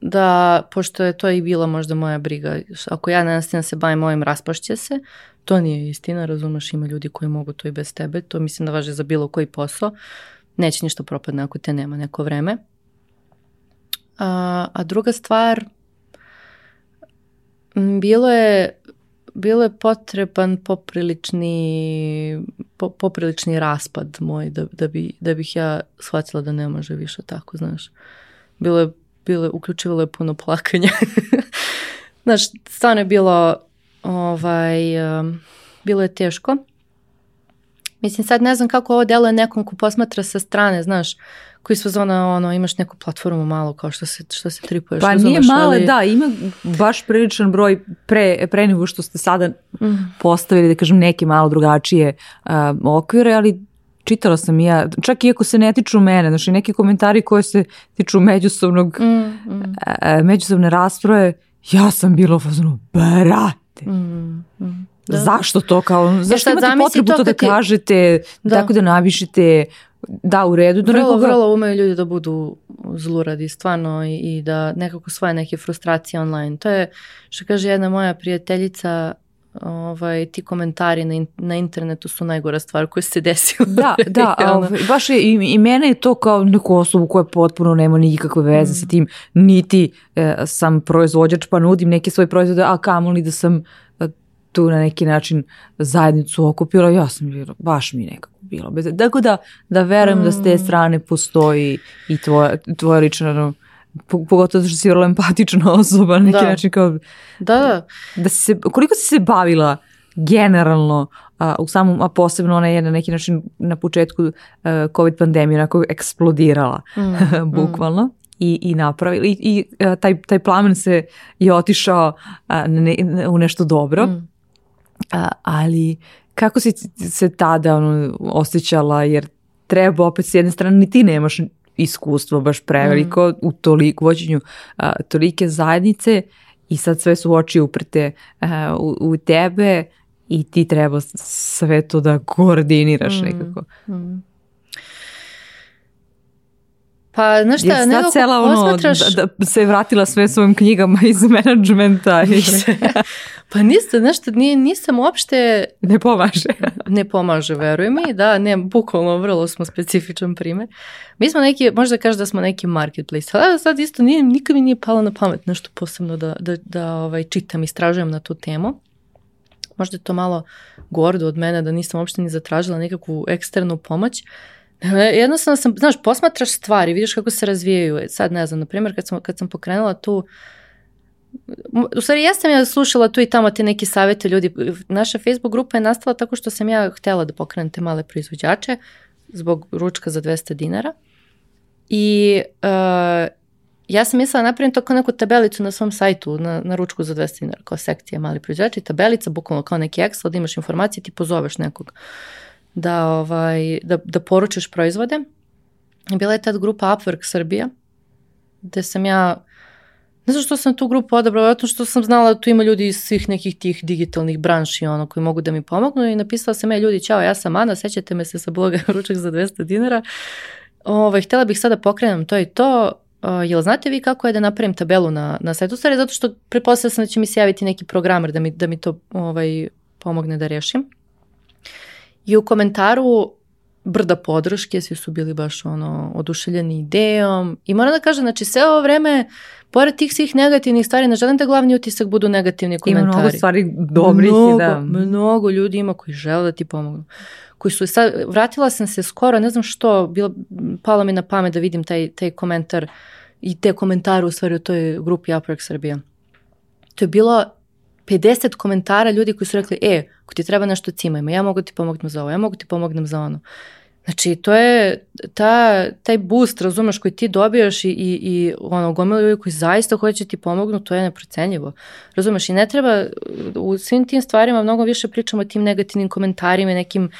Da, pošto je to i bila možda moja briga, ako ja ne nastavim da se bavim ovim, raspašće se, to nije istina, razumeš, ima ljudi koji mogu to i bez tebe, to mislim da važe za bilo koji posao, neće ništa propadne ako te nema neko vreme. A, a druga stvar, bilo je bilo je potreban poprilični, po, poprilični raspad moj da, da, bi, da bih ja shvatila da ne može više tako, znaš. Bilo je, bilo je, uključivalo je puno plakanja. znaš, stvarno je bilo ovaj, bilo je teško. Mislim, sad ne znam kako ovo deluje nekom ko posmatra sa strane, znaš, koji su zona, ono, imaš neku platformu malo kao što se, što se tripuješ. Pa nije male, ali... da, ima baš priličan broj pre, pre nego što ste sada mm. postavili, da kažem, neke malo drugačije uh, okvire, ali čitala sam i ja, čak i ako se ne tiču mene, znači neki komentari koji se tiču međusobnog, mm, mm. Uh, međusobne rasprave, ja sam bila u fazonu, brate, mm, mm. Da. Zašto to kao, e, zašto imate potrebu to, da ti... kažete, da. tako da navišite, da u redu. Do vrlo, nekoga... vrlo umeju ljudi da budu zluradi stvarno i, i da nekako svoje neke frustracije online. To je što kaže jedna moja prijateljica, ovaj, ti komentari na, in, na internetu su najgora stvar koja se desila. Da, da, ovaj, baš je, i, i mene je to kao neku osobu koja potpuno nema nikakve veze mm. sa tim, niti e, sam proizvođač pa nudim neke svoje proizvode, a kamoli da sam tu na neki način zajednicu okupila, ja sam bila, baš mi nekako bilo bez... Tako da, da verujem mm. da s te mm. strane postoji i tvoja, tvoja lična, no, pogotovo što si vrlo empatična osoba, na neki da. način kao... Da, da. da si se, koliko si se bavila generalno a, u samom, a posebno ona je na neki način na početku a, COVID pandemije onako eksplodirala, mm, bukvalno. Mm. I, i napravila i, i a, taj, taj plamen se je otišao a, ne, u nešto dobro. Mm. A, ali kako si se tada ono, osjećala, jer treba opet s jedne strane ni ti nemaš iskustvo baš preveliko mm. u toliko vođenju a, tolike zajednice i sad sve su oči uprte a, u, u tebe i ti treba sve to da koordiniraš mm. nekako. Mm. Pa, znaš šta, nekako cela ono, osmatraš... da, da se vratila sve svojim knjigama iz menadžmenta. I... pa niste, znaš šta, nije, nisam uopšte... Ne pomaže. ne pomaže, veruj mi, da, ne, bukvalno vrlo smo specifičan primer. Mi smo neki, možda kažeš da smo neki marketplace, ali sad isto nije, nikad mi nije palo na pamet nešto posebno da, da, da ovaj, čitam, istražujem na tu temu. Možda je to malo gordo od mene da nisam uopšte ni zatražila nekakvu eksternu pomoć, Jednostavno sam, znaš, posmatraš stvari, vidiš kako se razvijaju. Sad ne znam, na primjer, kad sam, kad sam pokrenula tu U stvari, ja sam ja slušala tu i tamo te neke savete ljudi. Naša Facebook grupa je nastala tako što sam ja htela da pokrenem te male proizvođače zbog ručka za 200 dinara. I uh, ja sam mislila napravim to kao neku tabelicu na svom sajtu, na, na ručku za 200 dinara, kao sekcija mali proizvođači, tabelica, bukvalno kao neki Excel, da imaš informacije, ti pozoveš nekog da, ovaj, da, da poručiš proizvode. Bila je tad grupa Upwork Srbija, gde sam ja Ne znam što sam tu grupu odabrala, zato što sam znala da tu ima ljudi iz svih nekih tih digitalnih branši ono, koji mogu da mi pomognu i napisala sam, e, ljudi, čao, ja sam Ana, sećate me se sa bloga Ručak za 200 dinara. Ovaj, htjela bih sada pokrenem to i to, Uh, jel znate vi kako je da napravim tabelu na, na sajtu? Stvari, zato što pretpostavljam sam da će mi se javiti neki programer da mi, da mi to ovaj, pomogne da rešim. I u komentaru brda podrške, svi su bili baš ono oduševljeni idejom i moram da kažem, znači sve ovo vreme pored tih svih negativnih stvari, ne želim da glavni utisak budu negativni komentari. Ima mnogo stvari dobrih mnogo, da. Mnogo ljudi ima koji žele da ti pomognu. Koji su sad, vratila sam se skoro, ne znam što, bilo, palo mi na pamet da vidim taj, taj komentar i te komentare u stvari u toj grupi Upwork Srbija. To je bilo 50 komentara ljudi koji su rekli, e, ako ti treba nešto cimajmo, ja mogu ti pomognem za ovo, ja mogu ti pomognem za ono. Znači, to je ta, taj boost, razumeš, koji ti dobijaš i, i, i ono, gomilo ljudi koji zaista hoće ti pomognu, to je neprocenjivo. Razumeš, i ne treba, u svim tim stvarima mnogo više pričamo o tim negativnim komentarima, nekim,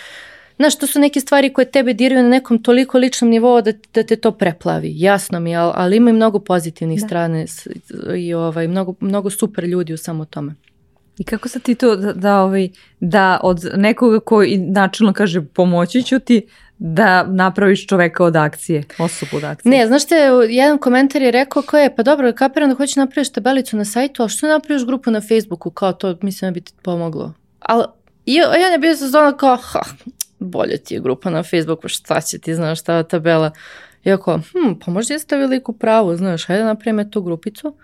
znaš, to su neke stvari koje tebe diraju na nekom toliko ličnom nivou da, da te to preplavi, jasno mi, ali, ali ima i mnogo pozitivnih da. strane i ovaj, mnogo, mnogo super ljudi u samo tome. I kako sad ti to da, da, ovaj, da od nekoga koji načelno kaže pomoći ću ti, da napraviš čoveka od akcije, osobu od akcije. Ne, znaš te, jedan komentar je rekao ko je, pa dobro, kapiram da hoćeš napraviš tabelicu na sajtu, a što napraviš grupu na Facebooku, kao to, mislim da bi ti pomoglo. Ali ja ne bio sa zona kao, ha, bolje ti je grupa na Facebooku, šta će ti, znaš, ta tabela. Iako, hm, pa možda jeste veliku pravu, znaš, hajde napravim tu grupicu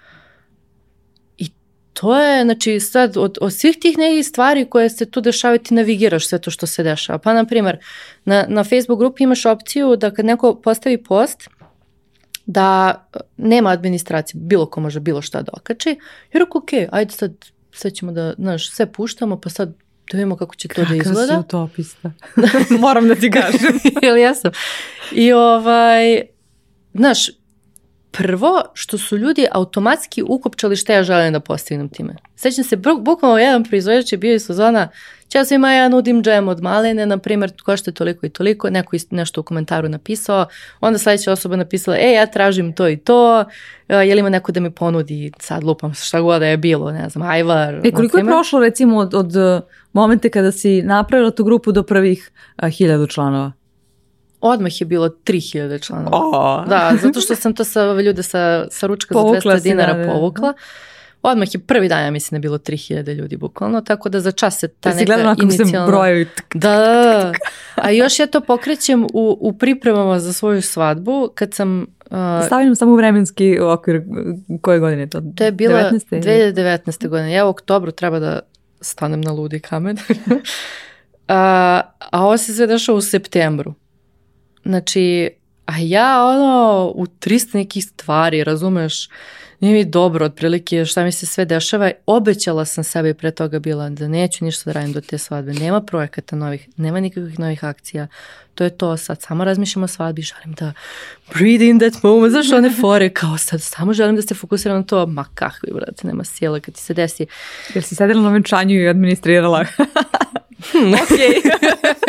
to je, znači sad od, od svih tih nekih stvari koje se tu dešavaju ti navigiraš sve to što se dešava. Pa na primjer, na, na Facebook grupi imaš opciju da kad neko postavi post, da nema administracije, bilo ko može bilo šta da okači, jer ako ok, ajde sad sve ćemo da, znaš, sve puštamo, pa sad da vidimo kako će to Kaka da izgleda. Kakav si utopista. Moram da ti kažem. Jel jesam? I ovaj, znaš, prvo što su ljudi automatski ukopčali šta ja želim da postignem time. Sećam se, bukvalno jedan proizvođač je bio iz sezona, Ćao svima, ja nudim džem od maline, na primjer, košta toliko i toliko, neko nešto u komentaru napisao, onda sledeća osoba napisala, e, ja tražim to i to, e, je li ima neko da mi ponudi, sad lupam šta god da je bilo, ne znam, ajvar. E, koliko je prošlo recimo od, od momente kada si napravila tu grupu do prvih a, hiljadu članova? Odmah je bilo 3000 članova. Oh. Da, zato što sam to sa ljude sa, sa ručka povukla za 200 dinara da, da, da. povukla. Odmah je prvi dan, ja mislim da je bilo 3000 ljudi bukvalno, tako da za čas se ta neka inicijalna... se brojaju. Da, da, a još ja to pokrećem u, u pripremama za svoju svadbu, kad sam Uh, Stavljam samo vremenski okvir koje godine je to? To je bilo 19. 2019. godine. Ja u oktobru treba da stanem na ludi kamen. a, a ovo se sve dešao u septembru. Znači, a ja ono u 300 nekih stvari, razumeš, nije mi dobro otprilike šta mi se sve dešava. Obećala sam sebi pre toga bila da neću ništa da radim do te svadbe. Nema projekata novih, nema nikakvih novih akcija. To je to sad, samo razmišljam o svadbi, želim da breathe in that moment, znaš one fore, kao sad, samo želim da se fokusiram na to, ma kakvi, brate, nema sjela kad ti se desi. Jer si sedela na venčanju i administrirala? Hmm, ok.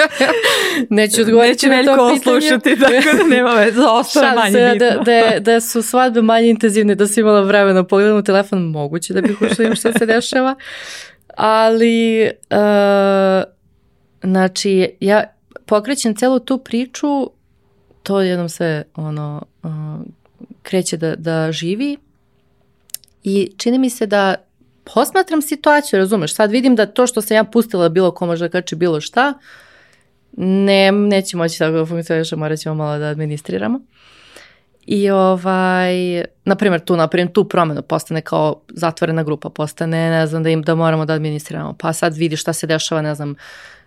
Neću odgovoriti na to pitanje. slušati, tako da nema veze, ostalo manje da, bitno. Da, da su svadbe manje intenzivne, da si imala vremena, pogledam u telefon, moguće da bih ušla im što se dešava. Ali, uh, znači, ja pokrećem celu tu priču, to jednom sve ono, uh, kreće da, da živi i čini mi se da posmatram situaciju, razumeš, sad vidim da to što sam ja pustila bilo ko može da kači bilo šta, ne, neće moći tako da funkcioniše, morat ćemo malo da administriramo. I ovaj, na primjer, tu napravim tu promenu, postane kao zatvorena grupa, postane, ne znam, da im da moramo da administriramo, pa sad vidi šta se dešava, ne znam,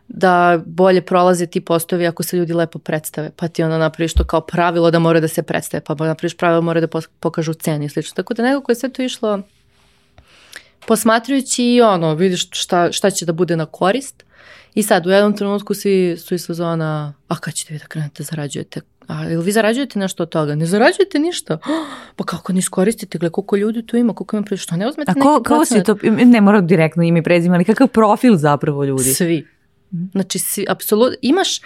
da bolje prolaze ti postovi ako se ljudi lepo predstave, pa ti onda napraviš to kao pravilo da mora da se predstave, pa napraviš pravilo da mora da pokažu ceni i slično. Tako da nekako je sve to išlo posmatrajući i ono, vidiš šta, šta će da bude na korist. I sad u jednom trenutku svi su iz fazona, a kad ćete vi da krenete, zarađujete? A ili vi zarađujete nešto od toga? Ne zarađujete ništa. Pa kako ne iskoristite, gle koliko ljudi tu ima, koliko ima pre, što ne uzmete neki ko, ko si to, ne mora direktno ime i prezime, ali kakav profil zapravo ljudi? Svi. Znači, si, apsolutno, imaš,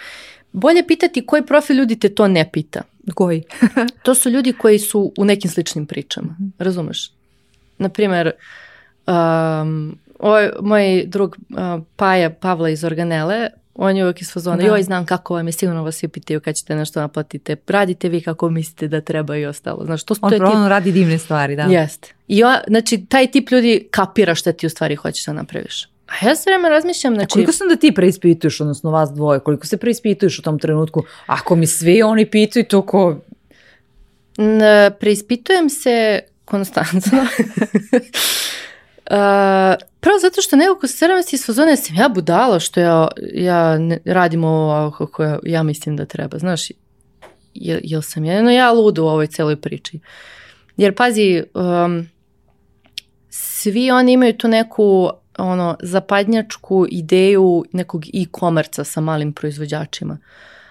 bolje pitati koji profil ljudi te to ne pita. Koji? to su ljudi koji su u nekim sličnim pričama, razumeš? na primjer, um, ovaj, moj drug uh, Paja Pavla iz Organele, on je uvijek iz fazona, joj znam kako vam je, sigurno vas svi pitaju kad ćete nešto naplatite, radite vi kako mislite da treba i ostalo. Znaš, to, on to je tip... radi divne stvari, da. Jeste. I on, znači, taj tip ljudi kapira šta ti u stvari hoćeš da napraviš. A ja sve vreme razmišljam, znači... koliko sam da ti preispituješ, odnosno vas dvoje, koliko se preispituješ u tom trenutku? Ako mi svi oni pitaju to ko... preispitujem se konstantno. prvo zato što nekako se misli iz fazone sam ja budala što ja, ja ne, radim ovo kako ja, ja mislim da treba. Znaš, jel, jel sam jedno ja ludo u ovoj celoj priči. Jer pazi, um, svi oni imaju tu neku ono zapadnjačku ideju nekog e-komerca sa malim proizvođačima.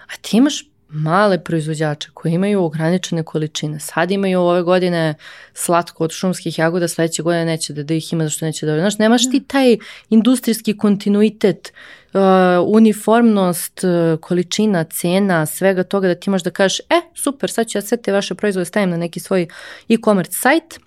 A ti imaš male proizvođače koji imaju ograničene količine. Sad imaju ove godine slatko od šumskih jagoda, sledeće godine neće da, da ih ima zašto neće da... Znaš, nemaš ti taj industrijski kontinuitet, uh, uniformnost, uh, količina, cena, svega toga da ti imaš da kažeš, e, super, sad ću ja sve te vaše proizvode stavim na neki svoj e-commerce sajt.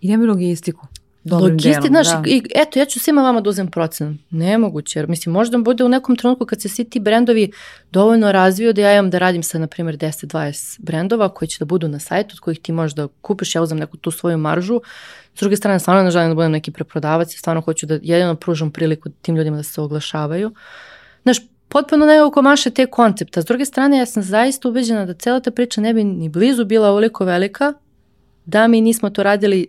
I nema logistiku. Logisti, znaš, i, eto, ja ću svima vama da uzem procen. Nemoguće, jer mislim, možda bude u nekom trenutku kad se svi ti brendovi dovoljno razviju da ja imam da radim sa, na primjer, 10-20 brendova koji će da budu na sajtu, od kojih ti možda kupiš, ja uzem neku tu svoju maržu. S druge strane, stvarno ne želim da budem neki preprodavac, stvarno hoću da jedino pružam priliku tim ljudima da se oglašavaju. Znaš, potpuno nekako maše te koncepta. S druge strane, ja sam zaista ubeđena da cela ta priča ne bi ni blizu bila ovoliko velika da mi nismo to radili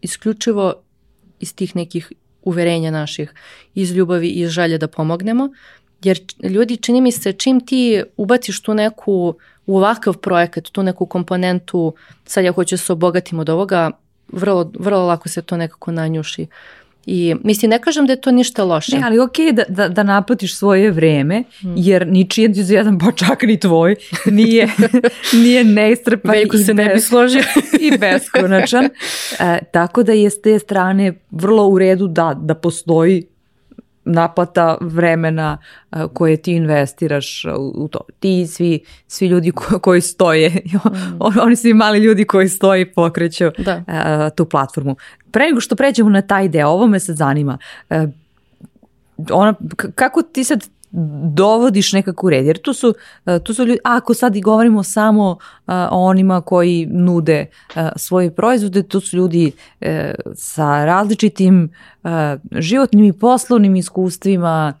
isključivo iz tih nekih uverenja naših, iz ljubavi i želje da pomognemo, jer ljudi čini mi se čim ti ubaciš tu neku u ovakav projekat, tu neku komponentu, sad ja hoću da se obogatim od ovoga, vrlo, vrlo lako se to nekako nanjuši. I mislim, ne kažem da je to ništa loše. Ne, ali okej da, da, da naplatiš svoje vreme, hmm. jer ničiji entuzijazam, pa čak ni tvoj, nije, nije neistrpan i, se ne bi složio. i beskonačan. E, tako da je s te strane vrlo u redu da, da postoji naplata vremena koje ti investiraš u to. Ti svi, svi ljudi koji stoje, mm. oni svi mali ljudi koji stoje i pokreću da. tu platformu. Pre nego što pređemo na taj deo, ovo me sad zanima. Ona, kako ti sad dovodiš nekako red, jer tu su, e, tu su ljudi, ako sad i govorimo samo e, o onima koji nude e, svoje proizvode, tu su ljudi sa različitim životnim i poslovnim iskustvima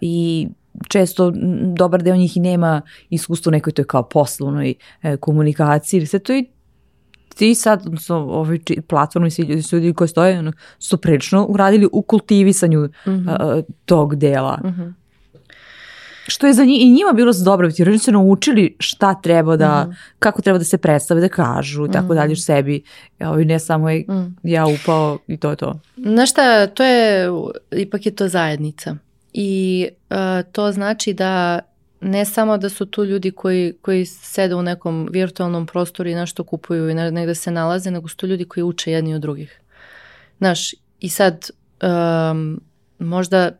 i često dobar deo njih i nema iskustvo nekoj toj kao poslovnoj komunikaciji, sve to i ti sad, odnosno ovi platformi, svi ljudi, ljudi koji stoje, su prilično uradili u kultivisanju mm -hmm. tog dela. Mm -hmm što je za njih, i njima bilo za dobro, jer oni su naučili šta treba da, mm. kako treba da se predstave, da kažu i tako mhm. dalje u sebi. Ja, ne samo je mm. ja upao i to je to. Znaš šta, to je, ipak je to zajednica. I uh, to znači da ne samo da su tu ljudi koji, koji sede u nekom virtualnom prostoru i nešto kupuju i negde se nalaze, nego su tu ljudi koji uče jedni od drugih. Znaš, i sad um, možda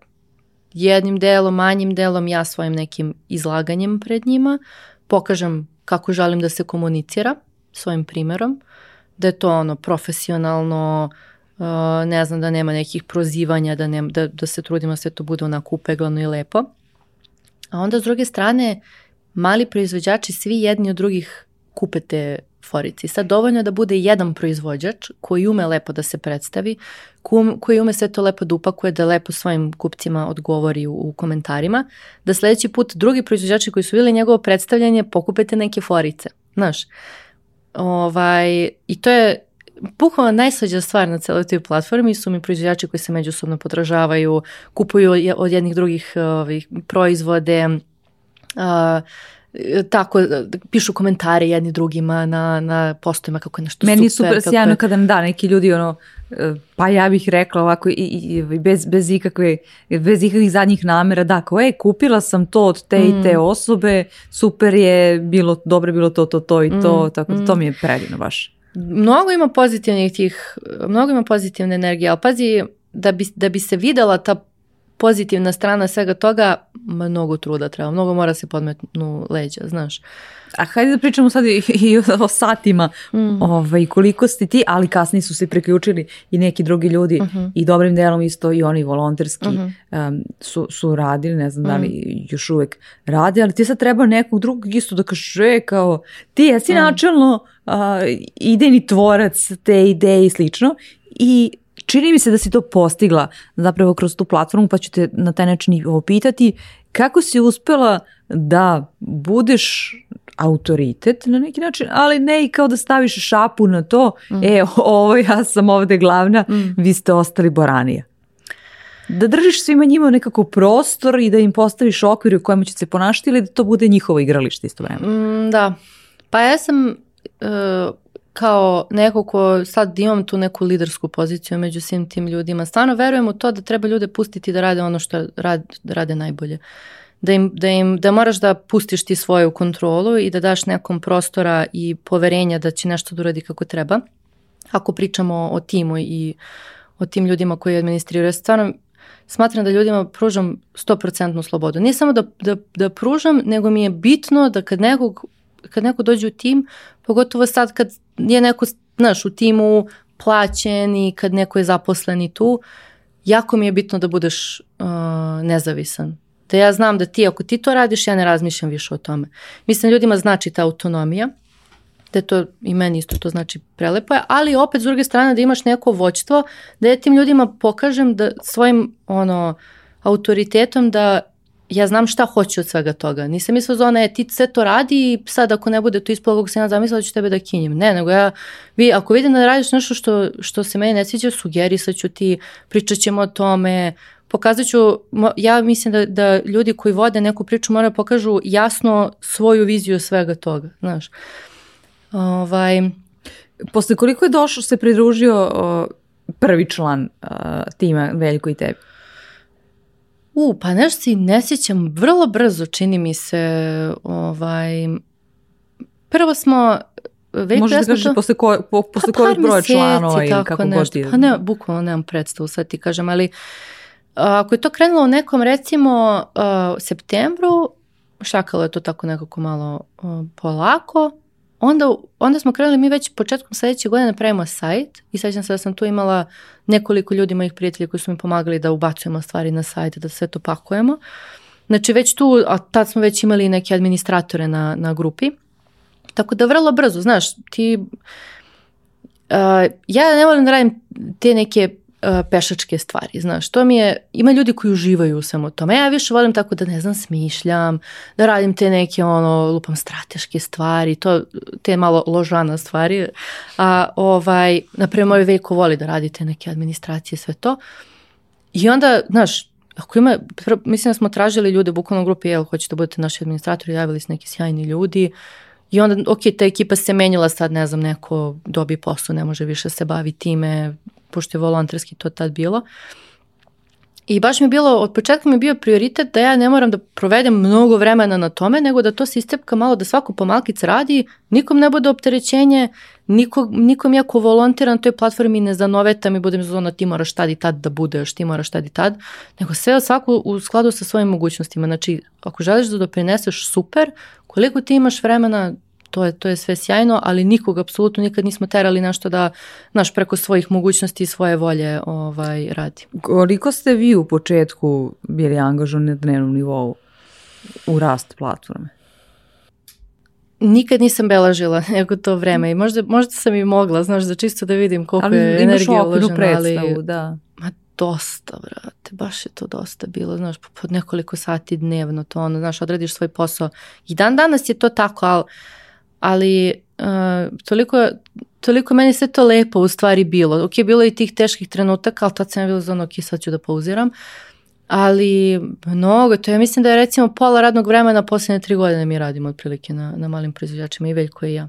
jednim delom, manjim delom ja svojim nekim izlaganjem pred njima pokažem kako želim da se komunicira svojim primerom, da je to ono profesionalno, uh, ne znam, da nema nekih prozivanja, da, ne, da, da se trudimo da sve to bude onako upeglano i lepo. A onda s druge strane, mali proizvođači svi jedni od drugih kupe te forici. Sad dovoljno je da bude jedan proizvođač koji ume lepo da se predstavi, koji ume sve to lepo da upakuje, da lepo svojim kupcima odgovori u, u komentarima, da sledeći put drugi proizvođači koji su vidjeli njegovo predstavljanje pokupete neke forice. Znaš, ovaj, i to je bukvalno najslađa stvar na celoj toj platformi su mi proizvođači koji se međusobno podražavaju, kupuju od jednih drugih ovih, proizvode, uh, tako pišu komentare jedni drugima na, na postojima kako je nešto Meni super. Meni je super sjajno kada da neki ljudi ono, pa ja bih rekla ovako i, i bez, bez, ikakve, bez ikakvih zadnjih namera, da, kao ej, kupila sam to od te mm. i te mm. osobe, super je, bilo, dobro bilo to, to, to i to, mm. tako da to mm. mi je predivno baš. Mnogo ima pozitivnih tih, mnogo ima pozitivne energije, ali pazi, da bi, da bi se videla ta pozitivna strana svega toga, mnogo truda treba, mnogo mora se podmetnu leđa, znaš. A hajde da pričamo sad i, o satima, mm. ovaj, koliko ste ti, ali kasnije su se priključili i neki drugi ljudi mhm. i dobrim delom isto i oni volonterski um, su, su radili, ne znam da li mhm. još uvek radi, ali ti sad treba nekog drugog isto da kaže kao ti jesi mhm. načelno uh, idejni tvorac te ideje i slično i čini mi se da si to postigla zapravo kroz tu platformu pa ću te na taj način pitati kako si uspela da budeš autoritet na neki način, ali ne i kao da staviš šapu na to, mm. e, ovo ja sam ovde glavna, mm. vi ste ostali boranija. Da držiš svima njima nekako prostor i da im postaviš okvir u kojem će se ponašati ili da to bude njihovo igralište isto vremena. Mm, da, pa ja sam uh, kao neko ko sad imam tu neku lidersku poziciju među svim tim ljudima, stvarno verujem u to da treba ljude pustiti da rade ono što rade najbolje da, im, da, im, da moraš da pustiš ti svoju kontrolu i da daš nekom prostora i poverenja da će nešto da uradi kako treba. Ako pričamo o timu i o tim ljudima koji administriraju, stvarno smatram da ljudima pružam 100% slobodu. Nije samo da, da, da pružam, nego mi je bitno da kad nekog kad neko dođe u tim, pogotovo sad kad je neko, znaš, u timu plaćen i kad neko je zaposlen i tu, jako mi je bitno da budeš uh, nezavisan da ja znam da ti, ako ti to radiš, ja ne razmišljam više o tome. Mislim, ljudima znači ta autonomija, da to i meni isto to znači prelepo je, ali opet s druge strane da imaš neko voćstvo, da ja tim ljudima pokažem da svojim ono autoritetom da ja znam šta hoću od svega toga. Nisam mislila zona je ti sve to radi i sad ako ne bude to ispolo kako sam ja zamislila ću tebe da kinjem. Ne, nego ja, vi, ako vidim da radiš nešto što, što se meni ne sviđa, sugerisat ću ti, pričat ćemo o tome, pokazat ću, ja mislim da, da ljudi koji vode neku priču moraju pokažu jasno svoju viziju svega toga, znaš. Ovaj, Posle koliko je došao, se pridružio prvi član tima Veljko i tebi? U, pa nešto si ne sjećam, vrlo brzo čini mi se, ovaj, prvo smo, Veljko Možeš da kažeš to... posle, ko, po, posle pa, kojeg broja članova ili kako nešto. god Pa ne, bukvalno nemam predstavu, sad ti kažem, ali ako je to krenulo u nekom recimo uh, septembru, šakalo je to tako nekako malo uh, polako, onda, onda smo krenuli mi već početkom sljedeće godine da pravimo sajt i sećam se da sam tu imala nekoliko ljudi mojih prijatelja koji su mi pomagali da ubacujemo stvari na sajt, da sve to pakujemo. Znači već tu, a tad smo već imali neke administratore na, na grupi. Tako da vrlo brzo, znaš, ti... Uh, ja ne volim da radim te neke pešačke stvari, znaš, to mi je, ima ljudi koji uživaju u svemu tome, ja više volim tako da ne znam, smišljam, da radim te neke ono, lupam strateške stvari, to, te malo ložana stvari, a ovaj, naprimjer, moj veko voli da radite neke administracije, sve to, i onda, znaš, ako ima, mislim da smo tražili ljude bukvalno u grupi, jel, hoćete da budete naši administratori, javili se neki sjajni ljudi, i onda, ok, ta ekipa se menjala sad, ne znam, neko dobi posao, ne može više se bavi time, pošto je volonterski to tad bilo. I baš mi je bilo, od početka mi je bio prioritet da ja ne moram da provedem mnogo vremena na tome, nego da to se istepka malo, da svako pomalkic radi, nikom ne bude opterećenje, nikom, nikom ja ko volontiram na toj platformi ne zanovetam i budem zona ti moraš tad i tad da budeš, ti moraš tad i tad, nego sve svako u skladu sa svojim mogućnostima. Znači, ako želiš da doprineseš super, koliko ti imaš vremena, to je, to je sve sjajno, ali nikog apsolutno nikad nismo terali nešto da naš preko svojih mogućnosti i svoje volje ovaj, radi. Koliko ste vi u početku bili angažovani na dnevnom nivou u rast platforme? Nikad nisam belažila nego to vreme i možda, možda sam i mogla, znaš, da čisto da vidim koliko ali je energije uloženo. predstavu, ali, da. Ma dosta, brate, baš je to dosta bilo, znaš, pod nekoliko sati dnevno to ono, znaš, odradiš svoj posao. I dan danas je to tako, ali ali uh, toliko, toliko meni sve to lepo u stvari bilo. Ok, bilo je i tih teških trenutaka, ali tad sam ja bilo za ono, ok, sad ću da pauziram. Ali mnogo, to ja mislim da je recimo pola radnog vremena posljednje tri godine mi radimo otprilike na, na malim proizvođačima i Veljko i ja.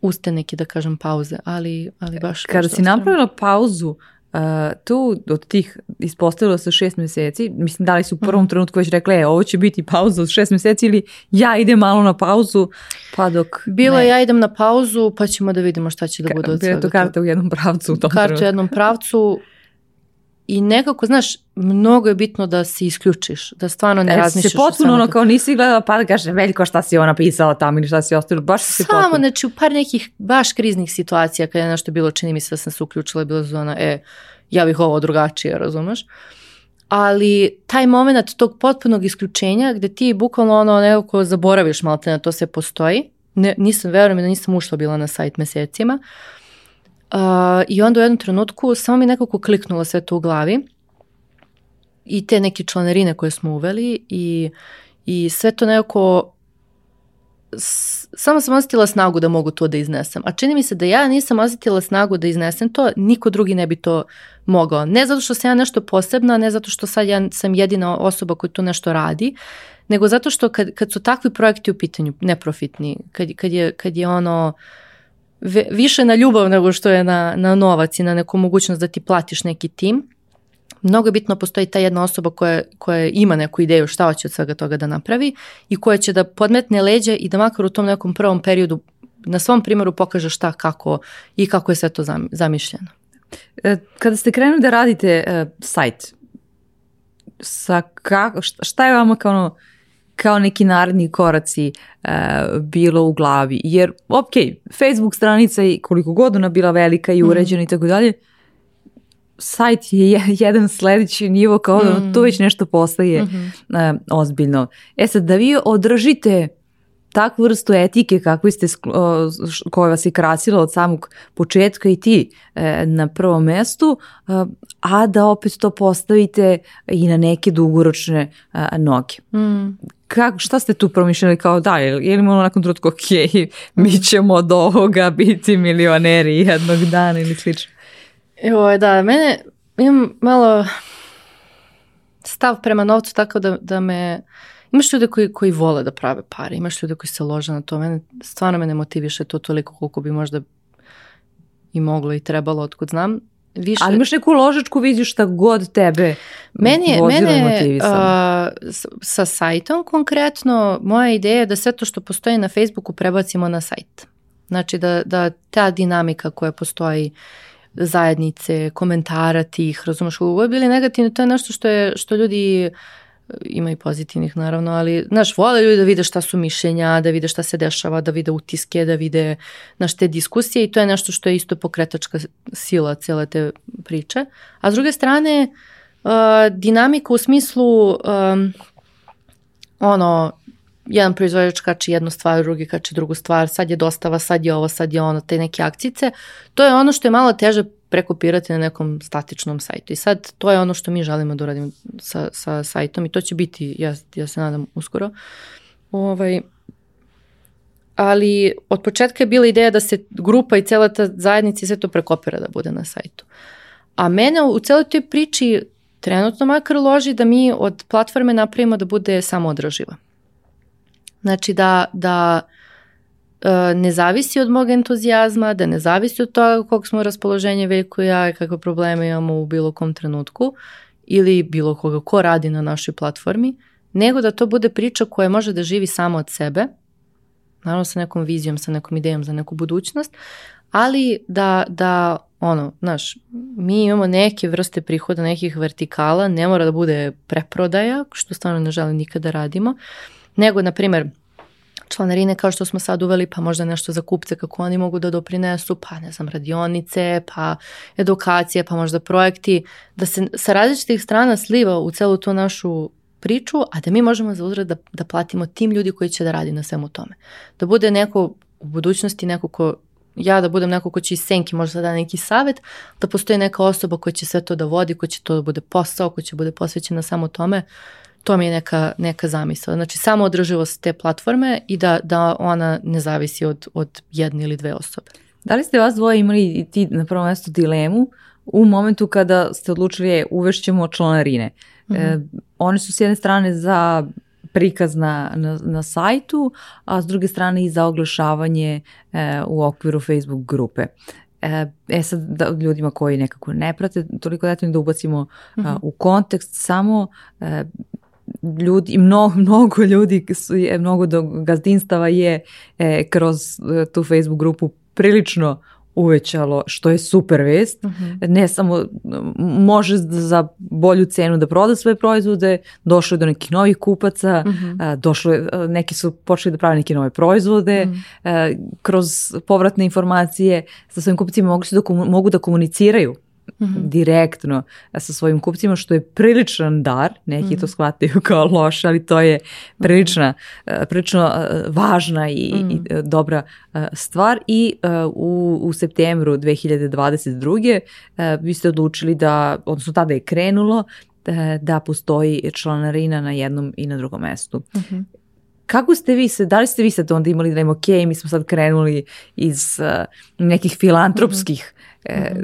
Uste neki da kažem pauze, ali, ali baš... Kada si napravila pauzu, Uh, tu od tih ispostavilo se šest mjeseci, mislim da li su u prvom mhm. trenutku već rekli, e, ovo će biti pauza od šest mjeseci ili ja idem malo na pauzu, pa dok... Bilo ne. ja idem na pauzu, pa ćemo da vidimo šta će da bude od svega. to karta u jednom pravcu u tom Karta u jednom pravcu i nekako, znaš, mnogo je bitno da se isključiš, da stvarno ne e, razmišljaš. se potpuno ono kao nisi gledala pa da kaže Veljko šta si ona pisala tamo ili šta si ostavila, baš se Samo, potpuno. znači u par nekih baš kriznih situacija kada je nešto bilo, čini mi se da sam se uključila, bilo zona, e, ja bih ovo drugačije, razumeš? Ali taj moment tog potpunog isključenja gde ti bukvalno ono nekako zaboraviš malte na to sve postoji, ne, nisam, verujem da nisam ušla bila na sajt mesecima, uh, i onda u jednom trenutku samo mi nekako kliknulo sve to u glavi i te neke članarine koje smo uveli i, i sve to nekako samo sam osjetila snagu da mogu to da iznesem. A čini mi se da ja nisam osjetila snagu da iznesem to, niko drugi ne bi to mogao. Ne zato što sam ja nešto posebna, ne zato što sad ja sam jedina osoba koja tu nešto radi, nego zato što kad, kad su takvi projekti u pitanju, neprofitni, kad, kad, je, kad je ono više na ljubav nego što je na, na novac i na neku mogućnost da ti platiš neki tim, mnogo je bitno postoji ta jedna osoba koja, koja ima neku ideju šta hoće od svega toga da napravi i koja će da podmetne leđe i da makar u tom nekom prvom periodu na svom primjeru pokaže šta, kako i kako je sve to zamišljeno. E, kada ste krenuli da radite uh, sajt, sa kako, šta je vama kao ono, kao neki naredni koraci uh, bilo u glavi? Jer, ok, Facebook stranica i koliko god ona bila velika i mhm. uređena mm. i tako dalje, sajt je jedan sledeći nivo kao da mm. to već nešto postaje mm -hmm. uh, ozbiljno. E sad, da vi održite takvu vrstu etike kakvu ste, koja vas je krasila od samog početka i ti e, na prvom mestu, a da opet to postavite i na neke dugoročne noge. Mm. Kako, šta ste tu promišljali kao da, je, je li malo nakon trutku, ok, mi ćemo od ovoga biti milioneri jednog dana ili slično? Evo, da, mene imam malo stav prema novcu tako da, da me... Imaš ljude koji, koji vole da prave pare, imaš ljude koji se lože na to. Mene, stvarno me ne motiviše to toliko koliko bi možda i moglo i trebalo, otkud znam. Više... Ali imaš neku ložačku viziju šta god tebe meni je, mene, a, sa sajtom konkretno, moja ideja je da sve to što postoji na Facebooku prebacimo na sajt. Znači da, da ta dinamika koja postoji zajednice, komentara tih, razumeš, uvijek bili negativni, to je nešto što, je, što ljudi ima i pozitivnih naravno, ali znaš, vole ljudi da vide šta su mišljenja, da vide šta se dešava, da vide utiske, da vide naš te diskusije i to je nešto što je isto pokretačka sila cele te priče. A s druge strane, uh, dinamika u smislu um, ono, jedan proizvođač kači jednu stvar, drugi kači drugu stvar, sad je dostava, sad je ovo, sad je ono, te neke akcice. To je ono što je malo teže prekopirati na nekom statičnom sajtu. I sad to je ono što mi želimo da uradimo sa, sa sajtom i to će biti, ja, ja se nadam, uskoro. Ovaj, ali od početka je bila ideja da se grupa i cela ta zajednica i sve to prekopira da bude na sajtu. A mene u celoj toj priči trenutno makar loži da mi od platforme napravimo da bude samo održiva. Znači da, da e, ne zavisi od mog entuzijazma, da ne zavisi od toga kog smo raspoloženje Veljko i ja i kakve probleme imamo u bilo kom trenutku ili bilo koga ko radi na našoj platformi, nego da to bude priča koja može da živi samo od sebe, naravno sa nekom vizijom, sa nekom idejom za neku budućnost, ali da, da ono, znaš, mi imamo neke vrste prihoda, nekih vertikala, ne mora da bude preprodaja, što stvarno ne želim nikada da radimo, nego, na primer, članarine kao što smo sad uveli, pa možda nešto za kupce kako oni mogu da doprinesu, pa ne znam, radionice, pa edukacije, pa možda projekti, da se sa različitih strana sliva u celu tu našu priču, a da mi možemo za uzrad da, da platimo tim ljudi koji će da radi na svemu tome. Da bude neko u budućnosti, neko ko ja da budem neko ko će iz senki možda da neki savet, da postoji neka osoba koja će sve to da vodi, koja će to da bude posao, koja će bude posvećena samo tome to mi je neka, neka zamisla. Znači samo održivost te platforme i da, da ona ne zavisi od, od jedne ili dve osobe. Da li ste vas dvoje imali i ti na prvom mjestu dilemu u momentu kada ste odlučili je uvešćemo članarine? Mm -hmm. e, one su s jedne strane za prikaz na, na, na sajtu, a s druge strane i za oglašavanje e, u okviru Facebook grupe. E, e sad da, ljudima koji nekako ne prate toliko detaljno da ubacimo mm -hmm. a, u kontekst samo e, ljudi, mnogo, mnogo ljudi, su, je, mnogo do gazdinstava je e, kroz e, tu Facebook grupu prilično uvećalo, što je super vest. Mhm. Ne samo može za bolju cenu da proda svoje proizvode, došlo je do nekih novih kupaca, mhm. došlo je, neki su počeli da prave neke nove proizvode, mhm. kroz povratne informacije sa svojim kupcima mogu, da, mogu da komuniciraju mm direktno sa svojim kupcima, što je priličan dar, neki to mhm. shvataju kao loš, ali to je prilična, mhm. prilično važna i, i mhm. dobra stvar i u, u septembru 2022. vi ste odlučili da, odnosno tada je krenulo, da postoji članarina na jednom i na drugom mestu. Kako ste vi se, da li ste vi sad onda imali da im ok, mi smo sad krenuli iz nekih filantropskih e,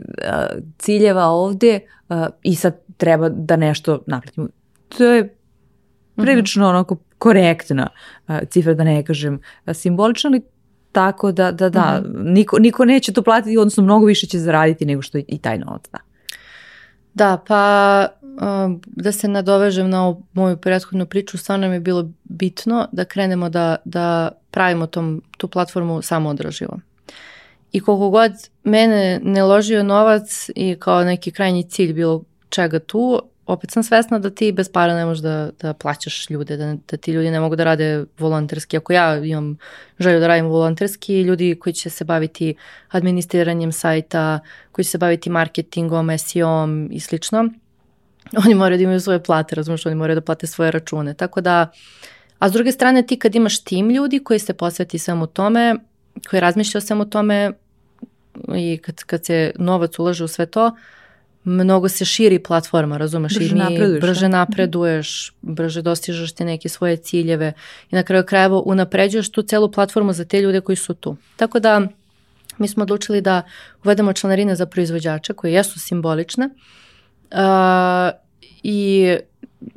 ciljeva ovdje i sad treba da nešto naplatimo. To je prilično uh onako korektna cifra, da ne kažem simbolična, ali tako da, da, da, mhm. niko, niko neće to platiti, odnosno mnogo više će zaraditi nego što i taj novac da. Da, pa da se nadovežem na moju prethodnu priču, stvarno mi je bilo bitno da krenemo da, da pravimo tom, tu platformu samo održivo i koliko god mene ne ložio novac i kao neki krajnji cilj bilo čega tu, opet sam svesna da ti bez para ne možeš da, da plaćaš ljude, da, da ti ljudi ne mogu da rade volonterski. Ako ja imam želju da radim volonterski, ljudi koji će se baviti administriranjem sajta, koji će se baviti marketingom, SEO-om i slično, oni moraju da imaju svoje plate, razumiješ, oni moraju da plate svoje račune. Tako da, a s druge strane ti kad imaš tim ljudi koji se posveti svemu tome, koji razmišlja o svemu tome i kad, kad se novac ulaže u sve to, mnogo se širi platforma, razumeš? Brže I napreduješ. Brže napreduješ, brže dostižeš ti neke svoje ciljeve i na kraju krajeva unapređuješ tu celu platformu za te ljude koji su tu. Tako da mi smo odlučili da uvedemo članarine za proizvođače koje jesu simbolične uh, i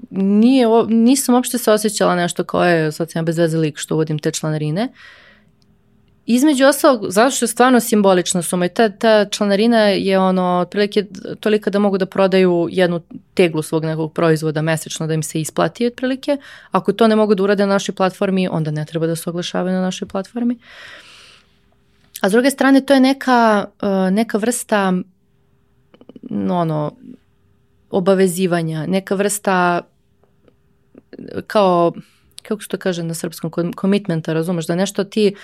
nije, nisam uopšte se osjećala nešto kao je sam bez veze lik što uvodim te članarine. Između ostalog, zato što je stvarno simbolična suma i ta, ta članarina je ono, otprilike tolika da mogu da prodaju jednu teglu svog nekog proizvoda mesečno da im se isplati otprilike. Ako to ne mogu da urade na našoj platformi, onda ne treba da se oglašavaju na našoj platformi. A s druge strane, to je neka, uh, neka vrsta ono, obavezivanja, neka vrsta kao kako se to kaže na srpskom, komitmenta, razumeš, da nešto ti,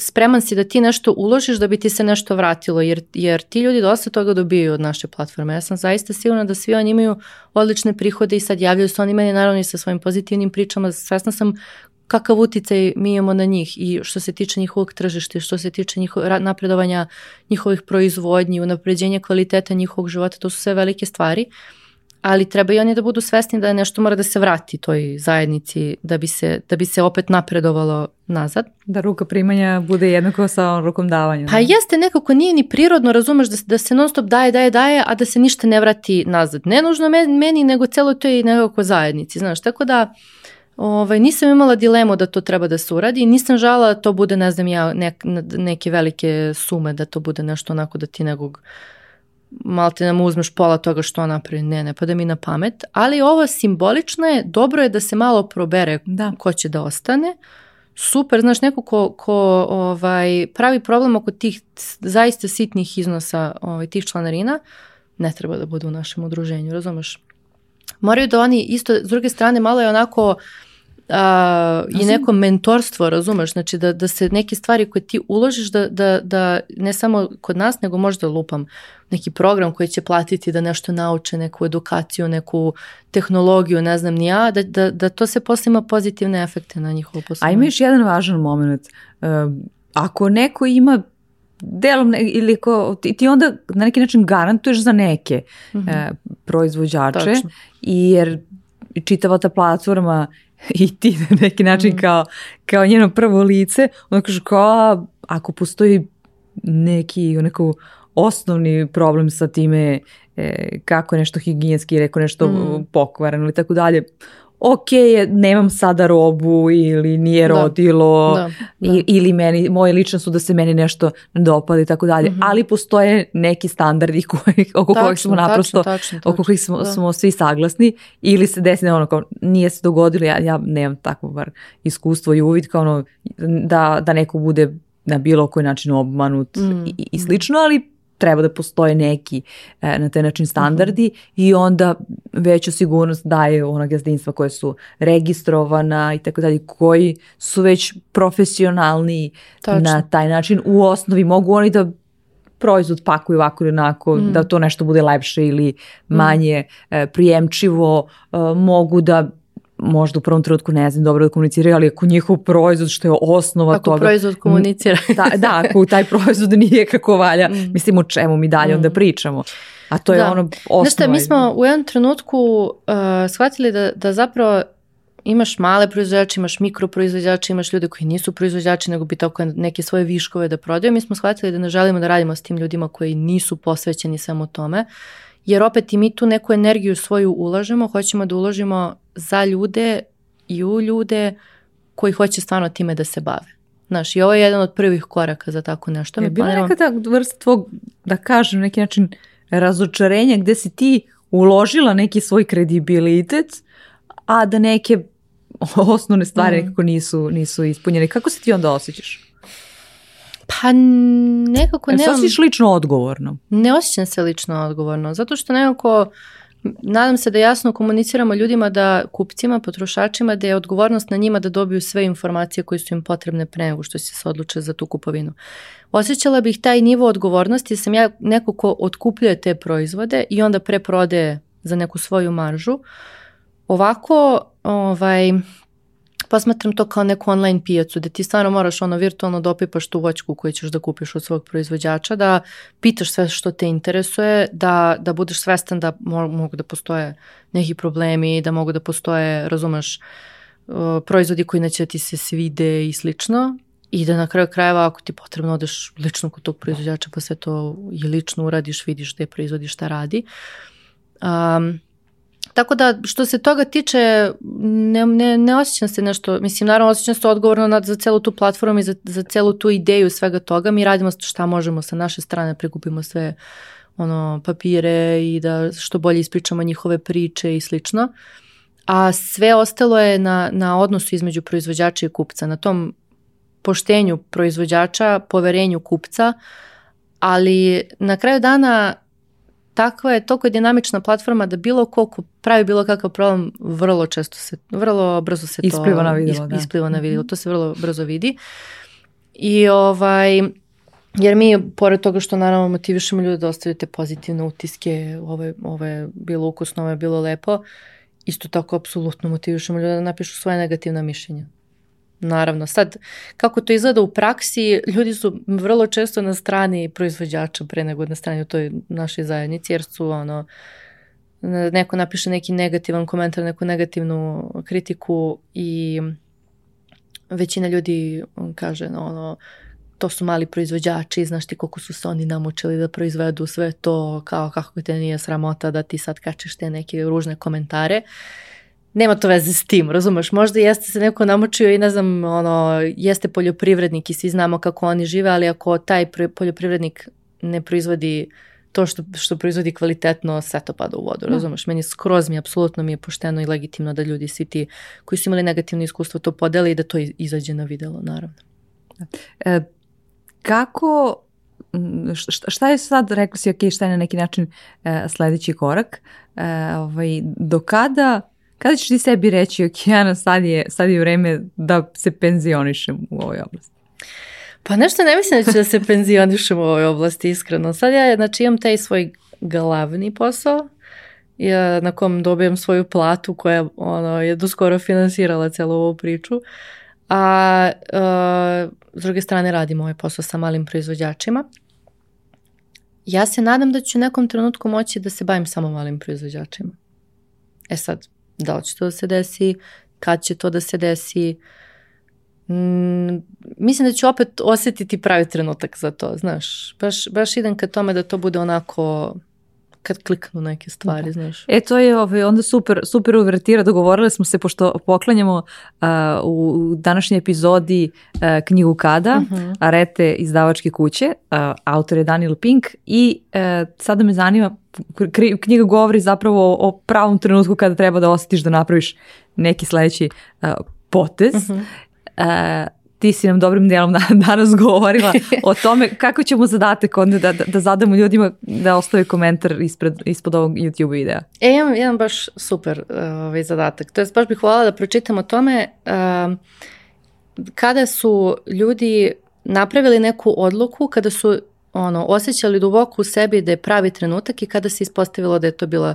spreman si da ti nešto uložiš da bi ti se nešto vratilo, jer, jer ti ljudi dosta toga dobiju od naše platforme. Ja sam zaista sigurna da svi oni imaju odlične prihode i sad javljaju se oni meni naravno i sa svojim pozitivnim pričama, svesna sam kakav uticaj mi imamo na njih i što se tiče njihovog tržišta, što se tiče njihov, napredovanja njihovih proizvodnji, unapređenja kvaliteta njihovog života, to su sve velike stvari ali treba i oni da budu svesni da nešto mora da se vrati toj zajednici da bi se, da bi se opet napredovalo nazad. Da ruka primanja bude jednako sa rukom davanja. Pa jeste, nekako nije ni prirodno, razumeš, da, da se non stop daje, daje, daje, a da se ništa ne vrati nazad. Ne nužno meni, nego celo toj nekako zajednici, znaš, tako da ovaj, nisam imala dilemu da to treba da se uradi, nisam žala da to bude, ne znam ja, neke velike sume, da to bude nešto onako da ti nekog malo te nam uzmeš pola toga što napravi, ne, ne pada mi na pamet, ali ovo simbolično je, dobro je da se malo probere da. ko će da ostane, super, znaš, neko ko, ko ovaj, pravi problem oko tih zaista sitnih iznosa ovaj, tih članarina, ne treba da bude u našem udruženju, razumeš? Moraju da oni isto, s druge strane, malo je onako a, i neko mentorstvo, razumeš, znači da, da se neke stvari koje ti uložiš da, da, da ne samo kod nas, nego možda lupam neki program koji će platiti da nešto nauče, neku edukaciju, neku tehnologiju, ne znam ni ja, da, da, da to se posle ima pozitivne efekte na njihovo poslovanje. A ima još jedan važan moment. Uh, ako neko ima delom ili ko, ti, ti onda na neki način garantuješ za neke mm -hmm. proizvođače Točno. jer čitava ta platforma i ti na neki način mm. kao, kao njeno prvo lice, onda kažu kao ako postoji neki onako osnovni problem sa time e, kako je nešto higijenski, reko nešto mm. pokvareno ili tako dalje, ok, nemam sada robu ili nije rodilo da, da. ili meni, moje lično su da se meni nešto ne dopada i tako dalje, mm -hmm. ali postoje neki standardi koji, oko tačno, kojih smo naprosto, tačno, tačno, oko kojih smo, smo svi saglasni ili se desi ono kao nije se dogodilo, ja, ja nemam takvo bar iskustvo i uvid kao ono da, da neko bude na bilo koji način obmanut mm. i, i slično, ali treba da postoje neki e, na taj način standardi uh -huh. i onda veću sigurnost daje ona gazdinstva koje su registrovana i tako dalje, koji su već profesionalni Tačno. na taj način. U osnovi mogu oni da proizvod pakuju ovako ili onako, mm. da to nešto bude lepše ili manje mm. e, prijemčivo, e, mogu da možda u prvom trenutku ne znam dobro da komuniciraju, ali ako njihov proizvod što je osnova ako toga... Ako proizvod komunicira. da, da, ako taj proizvod nije kako valja, mm. mislim o čemu mi dalje mm. onda pričamo. A to je da. ono osnova. Znaš mi smo u jednom trenutku uh, shvatili da, da zapravo imaš male proizvođače, imaš mikroproizvođače, imaš ljude koji nisu proizvođači, nego bi tako neke svoje viškove da prodaju. Mi smo shvatili da ne želimo da radimo s tim ljudima koji nisu posvećeni samo tome, jer opet i mi tu neku energiju svoju ulažemo, hoćemo da uložimo za ljude i u ljude koji hoće stvarno time da se bave. Znaš, i ovo je jedan od prvih koraka za tako nešto. Je bila planiramo... nekada vrsta tvog, da kažem, neki način razočarenja gde si ti uložila neki svoj kredibilitet, a da neke osnovne stvari mm. nekako nisu, nisu ispunjene. Kako se ti onda osjećaš? Pa nekako. E, osjećaš lično odgovorno? Ne osjećam se lično odgovorno, zato što nekako nadam se da jasno komuniciramo ljudima da kupcima, potrošačima da je odgovornost na njima da dobiju sve informacije koje su im potrebne pre nego što se odluče za tu kupovinu. Osjećala bih taj nivo odgovornosti jer sam ja neko ko otkupljuje te proizvode i onda preprodaje za neku svoju maržu. Ovako, ovaj, posmatram to kao neku online pijacu gde ti stvarno moraš ono virtualno da opipaš tu voćku koju ćeš da kupiš od svog proizvođača, da pitaš sve što te interesuje, da, da budeš svestan da mogu da postoje neki problemi, da mogu da postoje, razumeš, uh, proizvodi koji neće da ti se svide i slično i da na kraju krajeva ako ti potrebno odeš lično kod tog proizvođača pa sve to i lično uradiš, vidiš gde proizvodi šta radi. Um, Tako da što se toga tiče ne, ne, ne osjećam se nešto, mislim naravno osjećam se odgovorno nad, za celu tu platformu i za, za celu tu ideju svega toga. Mi radimo šta možemo sa naše strane, prikupimo sve ono papire i da što bolje ispričamo njihove priče i slično. A sve ostalo je na, na odnosu između proizvođača i kupca, na tom poštenju proizvođača, poverenju kupca, ali na kraju dana takva je toliko dinamična platforma da bilo ko ko pravi bilo kakav problem vrlo često se, vrlo brzo se to ispliva na vidjelo, is, da. ispliva na vidjelo, to se vrlo brzo vidi. I ovaj, jer mi, pored toga što naravno motivišemo ljude da ostavite te pozitivne utiske, ovo je, ovo je bilo ukusno, ovo je bilo lepo, isto tako apsolutno motivišemo ljude da napišu svoje negativna mišljenja. Naravno, sad kako to izgleda u praksi, ljudi su vrlo često na strani proizvođača pre nego na strani u toj našoj zajednici, jer su ono, neko napiše neki negativan komentar, neku negativnu kritiku i većina ljudi kaže ono, to su mali proizvođači, znaš ti koliko su se oni namučili da proizvedu sve to, kao kako te nije sramota da ti sad kačeš te neke ružne komentare. Uh, nema to veze s tim, razumeš? Možda jeste se neko namočio i ne znam, ono, jeste poljoprivrednik i svi znamo kako oni žive, ali ako taj poljoprivrednik ne proizvodi to što, što proizvodi kvalitetno, sve to pada u vodu, da. razumeš? Meni skroz mi, apsolutno mi je pošteno i legitimno da ljudi svi ti koji su imali negativno iskustvo to podele i da to izađe na videlo, naravno. E, kako šta je sad, rekao si, ok, šta je na neki način e, sledeći korak, e, ovaj, do kada Kada ćeš ti sebi reći, ok, Ana, sad je, sad je vreme da se penzionišem u ovoj oblasti? Pa nešto ne mislim da ću da se penzionišem u ovoj oblasti, iskreno. Sad ja, znači, imam taj svoj glavni posao, ja, na kom dobijem svoju platu koja ono, je doskoro finansirala celu ovu priču. A, a s druge strane radim ovaj posao sa malim proizvođačima. Ja se nadam da ću u nekom trenutku moći da se bavim samo malim proizvođačima. E sad, Da li će to da se desi, kad će to da se desi. Mm, mislim da ću opet osetiti pravi trenutak za to, znaš. Baš, baš idem ka tome da to bude onako kad kliknu neke stvari, da. znaš. E, to je ovaj, onda super, super uvertira, dogovorili smo se, pošto poklanjamo uh, u današnjoj epizodi uh, knjigu Kada, uh -huh. Arete izdavačke kuće, uh, autor je Daniel Pink i uh, sada me zanima, knjiga govori zapravo o, pravom trenutku kada treba da osjetiš da napraviš neki sledeći uh, potez. Uh -huh. uh, ti si nam dobrim dijelom danas govorila o tome kako ćemo zadatak onda da, da, da zadamo ljudima da ostave komentar ispred, ispod ovog YouTube videa. E, imam jedan baš super ovaj, zadatak. To je baš bih voljela da pročitam o tome um, kada su ljudi napravili neku odluku, kada su ono, osjećali duboko u sebi da je pravi trenutak i kada se ispostavilo da je to bila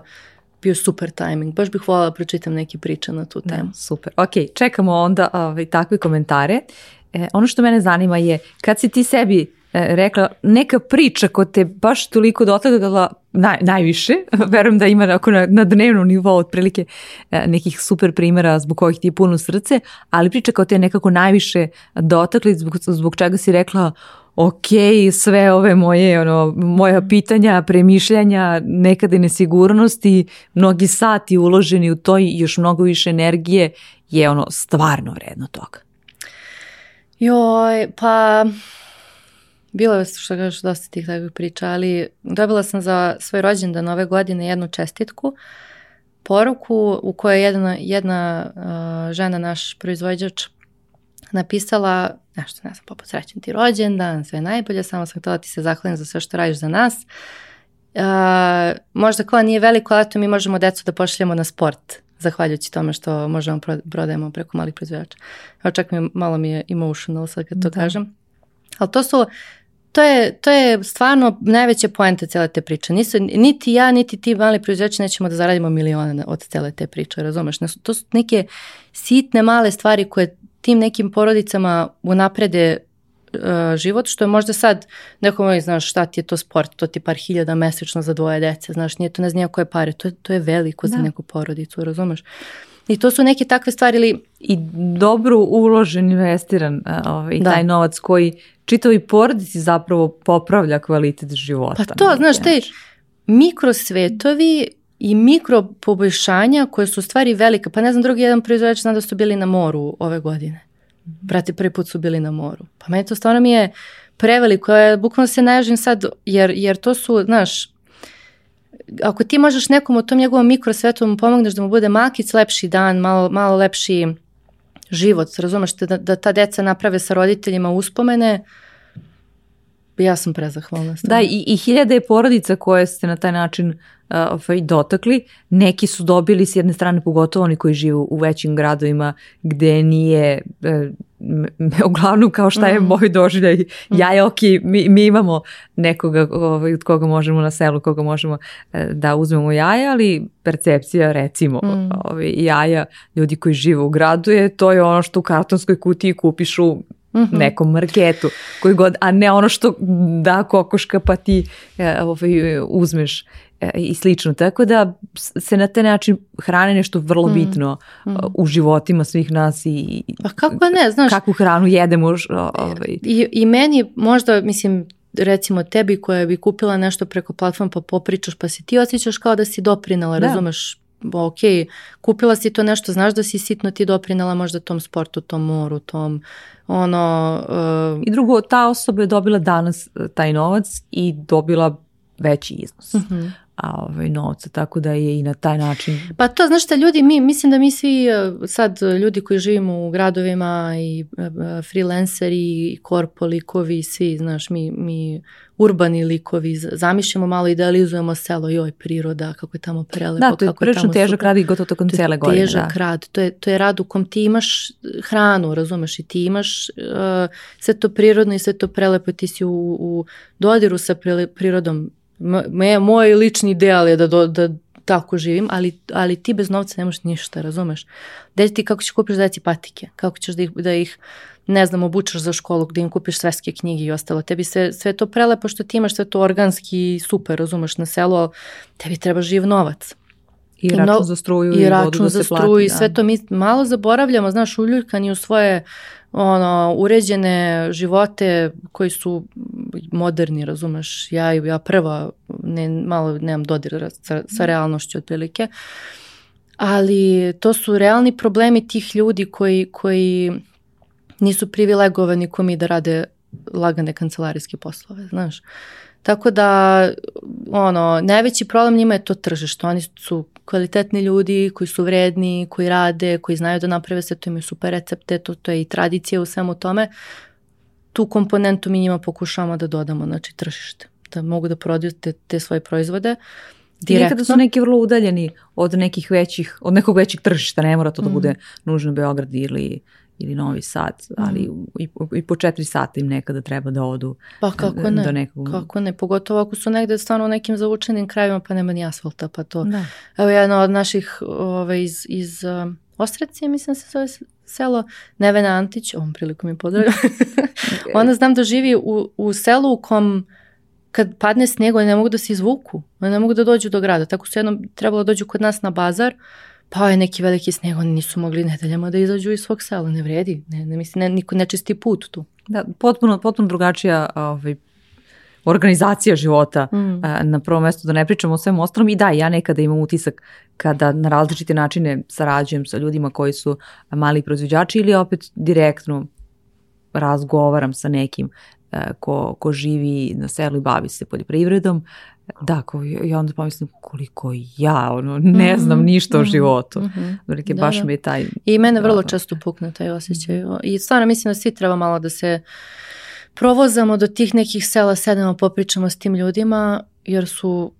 bio super timing. Baš bih voljela da pročitam neki priča na tu temu. super. Ok, čekamo onda ovaj, takve komentare. E, ono što mene zanima je kad si ti sebi e, rekla neka priča ko te baš toliko dotakla naj, najviše, verujem da ima ako na, na dnevnom nivou otprilike e, nekih super primjera zbog kojih ti je puno srce, ali priča kao te nekako najviše dotakli zbog, zbog čega si rekla ok, sve ove moje, ono, moja pitanja, premišljanja, nekada nesigurnosti, mnogi sati uloženi u to i još mnogo više energije je ono stvarno vredno toga. Joj, pa bilo je što kažeš dosta tih takvih priča, ali dobila sam za svoj rođendan ove godine jednu čestitku, poruku u kojoj jedna, jedna uh, žena, naš proizvođač, napisala nešto, ne znam, poput srećen ti rođendan, sve najbolje, samo sam htjela ti se zahvalim za sve što radiš za nas. Uh, možda koja nije veliko, ali to mi možemo decu da pošljemo na sport, zahvaljujući tome što možemo prodajemo preko malih proizvođača. Evo čak mi malo mi je emotional sad kad to da. kažem. Ali to su, to je, to je stvarno najveća poenta cijele te priče. Nisu, niti ja, niti ti mali proizvođači nećemo da zaradimo milione od cijele te priče, razumeš? To su neke sitne male stvari koje tim nekim porodicama unaprede uh, život, što je možda sad neko moj, znaš, šta ti je to sport, to ti par hiljada mesečno za dvoje dece, znaš, nije to ne znam koje pare, to je, to je veliko da. za neku porodicu, razumeš? I to su neke takve stvari ili... I dobro uložen, investiran ovaj, da. taj novac koji čitavi porodici zapravo popravlja kvalitet života. Pa to, znaš, te mikrosvetovi i mikro poboljšanja koje su stvari velike. Pa ne znam, drugi jedan proizvođač znam da su bili na moru ove godine. Brati, prvi put su bili na moru. Pa meni to stvarno mi je preveliko. Ja bukvalno se naježim sad, jer, jer to su, znaš, ako ti možeš nekom u tom njegovom mikrosvetu mu pomogneš da mu bude makic lepši dan, malo, malo lepši život, razumeš, da, da ta deca naprave sa roditeljima uspomene, ja sam prezahvalna. Da, i, i hiljade porodica koje ste na taj način ovaj, dotakli. Neki su dobili s jedne strane, pogotovo oni koji žive u većim gradovima gde nije e, uglavnom kao šta je mm. moj doživljaj, mm. ja je ok, mi, mi imamo nekoga ovaj, od koga možemo na selu, koga možemo e, da uzmemo jaja, ali percepcija recimo mm. ovaj, jaja ljudi koji žive u gradu je to je ono što u kartonskoj kutiji kupiš u Mm -hmm. nekom marketu, koji god, a ne ono što da kokoška pa ti e, ovaj, uzmeš E, i slično. Tako da se na taj način hrane nešto vrlo mm. bitno mm. u životima svih nas i pa kako ne, znaš, kakvu hranu jedemo. Ovaj. I, I meni možda, mislim, recimo tebi koja bi kupila nešto preko platforma pa popričaš pa se ti osjećaš kao da si doprinala, da. razumeš, ok, kupila si to nešto, znaš da si sitno ti doprinala možda tom sportu, tom moru, tom ono... Uh... I drugo, ta osoba je dobila danas taj novac i dobila veći iznos. Uh mhm. -huh a ovaj, novca, tako da je i na taj način. Pa to, znaš šta, ljudi, mi, mislim da mi svi e, sad ljudi koji živimo u gradovima i e, e, freelanceri i korpo likovi, svi, znaš, mi, mi urbani likovi, zamišljamo malo, idealizujemo selo, joj, priroda, kako je tamo prelepo. Da, to je prilično težak rad i gotovo tokom cele godine. Težak da. rad, to je, to je rad u kom ti imaš hranu, razumeš, i ti imaš uh, sve to prirodno i sve to prelepo, ti si u, u dodiru sa prirodom me, moj lični ideal je da, do, da tako živim, ali, ali ti bez novca ne možeš ništa, razumeš? Gde ti kako ćeš kupiš deci patike, kako ćeš da ih, da ih ne znam, obučaš za školu, gde im kupiš sveske knjige i ostalo. Tebi sve, sve to prelepo što ti imaš, sve to organski super, razumeš, na selu, ali tebi treba živ novac. I račun no, za struju i, i račun da za struju plati, i sve da. to mi malo zaboravljamo, znaš, uljuljkani u svoje ono, uređene živote koji su moderni, razumeš, ja, ja prva ne, malo nemam dodir sa, sa realnošću otprilike, ali to su realni problemi tih ljudi koji, koji nisu privilegovani ko mi da rade lagane kancelarijske poslove, znaš. Tako da, ono, najveći problem njima je to tržište. Oni su kvalitetni ljudi koji su vredni, koji rade, koji znaju da naprave sve to, imaju super recepte, to, to je i tradicija u svemu tome. Tu komponentu mi njima pokušavamo da dodamo, znači tržište, da mogu da prodaju te, te svoje proizvode. Direktno. Nekada su neki vrlo udaljeni od nekih većih, od nekog većeg tržišta, ne mora to da mm. bude nužno Beograd ili ili Novi Sad, ali mm. i, i po četiri sata im nekada treba da odu pa kako ne, do nekog... kako ne, pogotovo ako su negde stvarno u nekim zavučenim krajevima pa nema ni asfalta, pa to. Da. Evo jedno od naših ove, iz, iz uh, Ostrecije, mislim se zove selo, Nevena Antić, ovom prilikom mi pozdravljam, ona znam da živi u, u selu u kom kad padne snijeg, oni ne mogu da se izvuku, oni ne mogu da dođu do grada, tako su jednom trebalo da dođu kod nas na bazar, pa je neki veliki sneg, oni nisu mogli nedeljama da izađu iz svog sela, ne vredi, ne, ne mislim, ne, niko ne čisti put tu. Da, potpuno, potpuno drugačija ovaj, organizacija života mm. na prvom mestu, da ne pričamo o svemu ostalom i da, ja nekada imam utisak kada na različite načine sarađujem sa ljudima koji su mali proizvođači ili opet direktno razgovaram sa nekim ko, ko živi na selu i bavi se poljoprivredom, Da, ko, ja onda pomislim koliko ja, ono, ne mhm, znam mm -hmm, ništa o životu. Mm -hmm. da, baš da. mi je taj... I mene vrlo često pukne taj osjećaj. I stvarno mislim da svi treba malo da se provozamo do tih nekih sela, sedemo, popričamo s tim ljudima, jer su,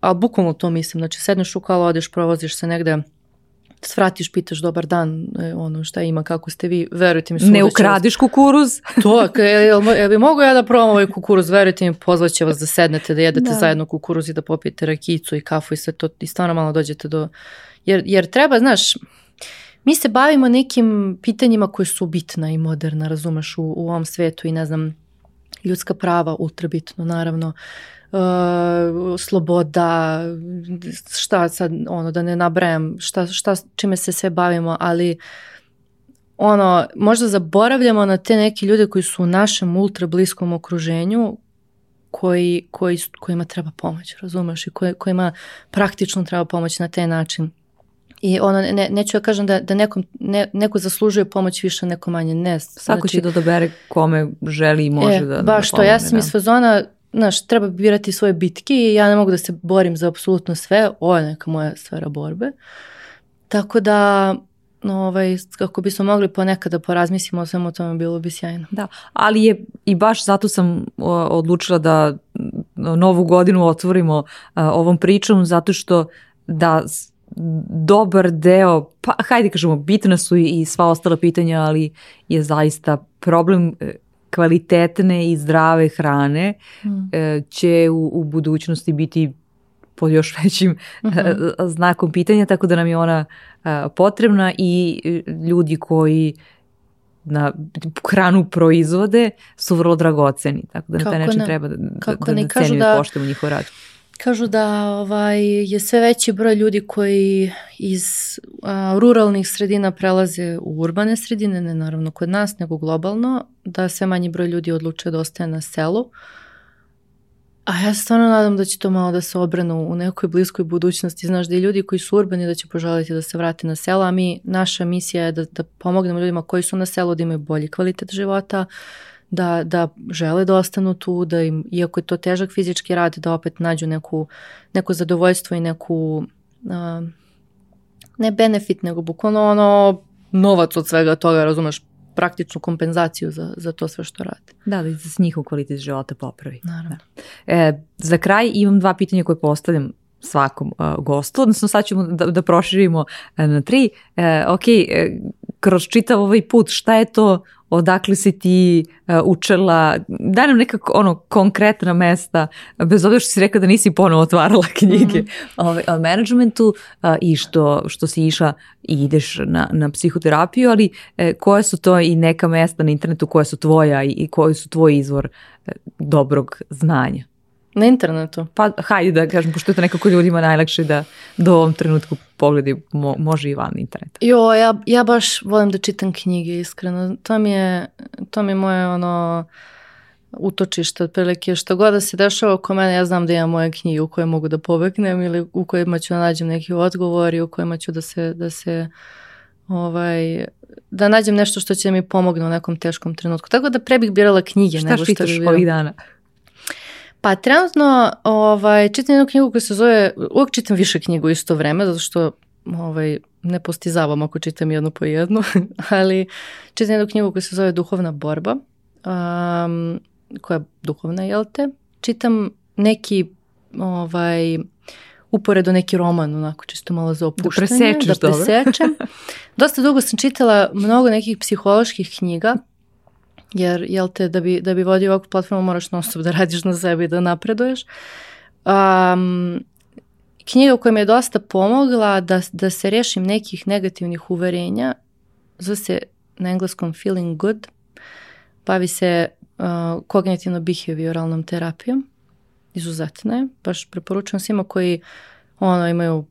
a bukvalno to mislim, znači sedneš u kolo, odeš, provoziš se negde, svratiš, pitaš dobar dan, e, ono šta ima, kako ste vi, verujte mi. Ne ukradiš vas... kukuruz? To, jel, jel bi mogu ja da probam ovaj kukuruz, verujte mi, pozvaće vas da sednete, da jedete da. zajedno kukuruz i da popijete rakicu i kafu i sve to, i stvarno malo dođete do, jer, jer treba, znaš, mi se bavimo nekim pitanjima koje su bitna i moderna, razumeš, u, u ovom svetu i ne znam, ljudska prava, ultra bitno, naravno, uh, sloboda, šta sad, ono, da ne nabrajam, šta, šta, čime se sve bavimo, ali ono, možda zaboravljamo na te neke ljude koji su u našem ultra bliskom okruženju, koji, koji, kojima treba pomoć, razumeš, i koji, kojima praktično treba pomoć na taj način. I ono, ne, neću ja kažem da, da nekom, ne, neko zaslužuje pomoć više, neko manje, ne. Svako znači, će da dobere kome želi i može e, da Baš da to, ja sam da. iz fazona, znaš, treba birati svoje bitke i ja ne mogu da se borim za apsolutno sve, ovo je neka moja sfera borbe. Tako da, ovaj, kako bismo mogli ponekad da porazmislimo o svemu tome, bilo bi sjajno. Da, ali je i baš zato sam odlučila da novu godinu otvorimo ovom pričom, zato što da dobar deo, pa hajde kažemo, bitna su i sva ostala pitanja, ali je zaista problem e, kvalitetne i zdrave hrane mm. će u, u budućnosti biti pod još većim mm -hmm. znakom pitanja, tako da nam je ona potrebna i ljudi koji na hranu proizvode su vrlo dragoceni, tako da na taj način treba da, da, da, da cenimo i da poštujemo njihov rad. Kažu da ovaj, je sve veći broj ljudi koji iz a, ruralnih sredina prelaze u urbane sredine, ne naravno kod nas, nego globalno, da sve manji broj ljudi odluče da ostaje na selu. A ja se stvarno nadam da će to malo da se obranu u nekoj bliskoj budućnosti. Znaš da i ljudi koji su urbani da će poželiti da se vrate na selo, a mi, naša misija je da, da pomognemo ljudima koji su na selu da imaju bolji kvalitet života, da, da žele da ostanu tu, da im, iako je to težak fizički rad, da opet nađu neku, neko zadovoljstvo i neku, uh, ne benefit, nego bukvalno ono novac od svega toga, razumeš, praktičnu kompenzaciju za, za to sve što rade. Da, da se njihov kvalitet života popravi. Naravno. Da. E, za kraj imam dva pitanja koje postavljam svakom uh, gostu, odnosno sad ćemo da, da proširimo uh, na tri. E, ok, kroz čitav ovaj put, šta je to odakle si ti učela, daj nam nekako ono konkretna mesta, bez obzira što si rekla da nisi ponovo otvarala knjige mm -hmm. ovaj, o managementu uh, i što, što si išla i ideš na, na psihoterapiju, ali uh, koje su to i neka mesta na internetu koje su tvoja i, i koji su tvoj izvor uh, dobrog znanja? Na internetu? Pa hajde da kažem, pošto je to nekako ljudima najlakše da do ovom trenutku pogledi mo, može i van interneta. Jo, ja, ja baš volim da čitam knjige, iskreno. To mi je, to mi je moje ono utočište otprilike. Što god da se dešava oko mene, ja znam da imam moje knjige u koje mogu da pobegnem ili u kojima ću da nađem neki odgovor i u kojima ću da se, da se ovaj, da nađem nešto što će mi pomogne u nekom teškom trenutku. Tako da pre bih birala knjige. Šta nego što čitaš ovih dana? Pa trenutno ovaj, čitam jednu knjigu koja se zove, uvijek čitam više knjigu isto vreme, zato što ovaj, ne postizavam ako čitam jednu po jednu, ali čitam jednu knjigu koja se zove Duhovna borba, um, koja je duhovna, jel te? Čitam neki ovaj, uporedo neki roman, onako čisto malo za opuštanje. Da da presečem. Dosta dugo sam čitala mnogo nekih psiholoških knjiga, jer jel te, da bi, da bi vodio ovakvu platformu moraš non da radiš na sebi da napreduješ. Um, knjiga koja mi je dosta pomogla da, da se rešim nekih negativnih uverenja, zove se na engleskom feeling good, bavi se uh, kognitivno-behavioralnom terapijom, izuzetna je, baš preporučujem svima koji ono, imaju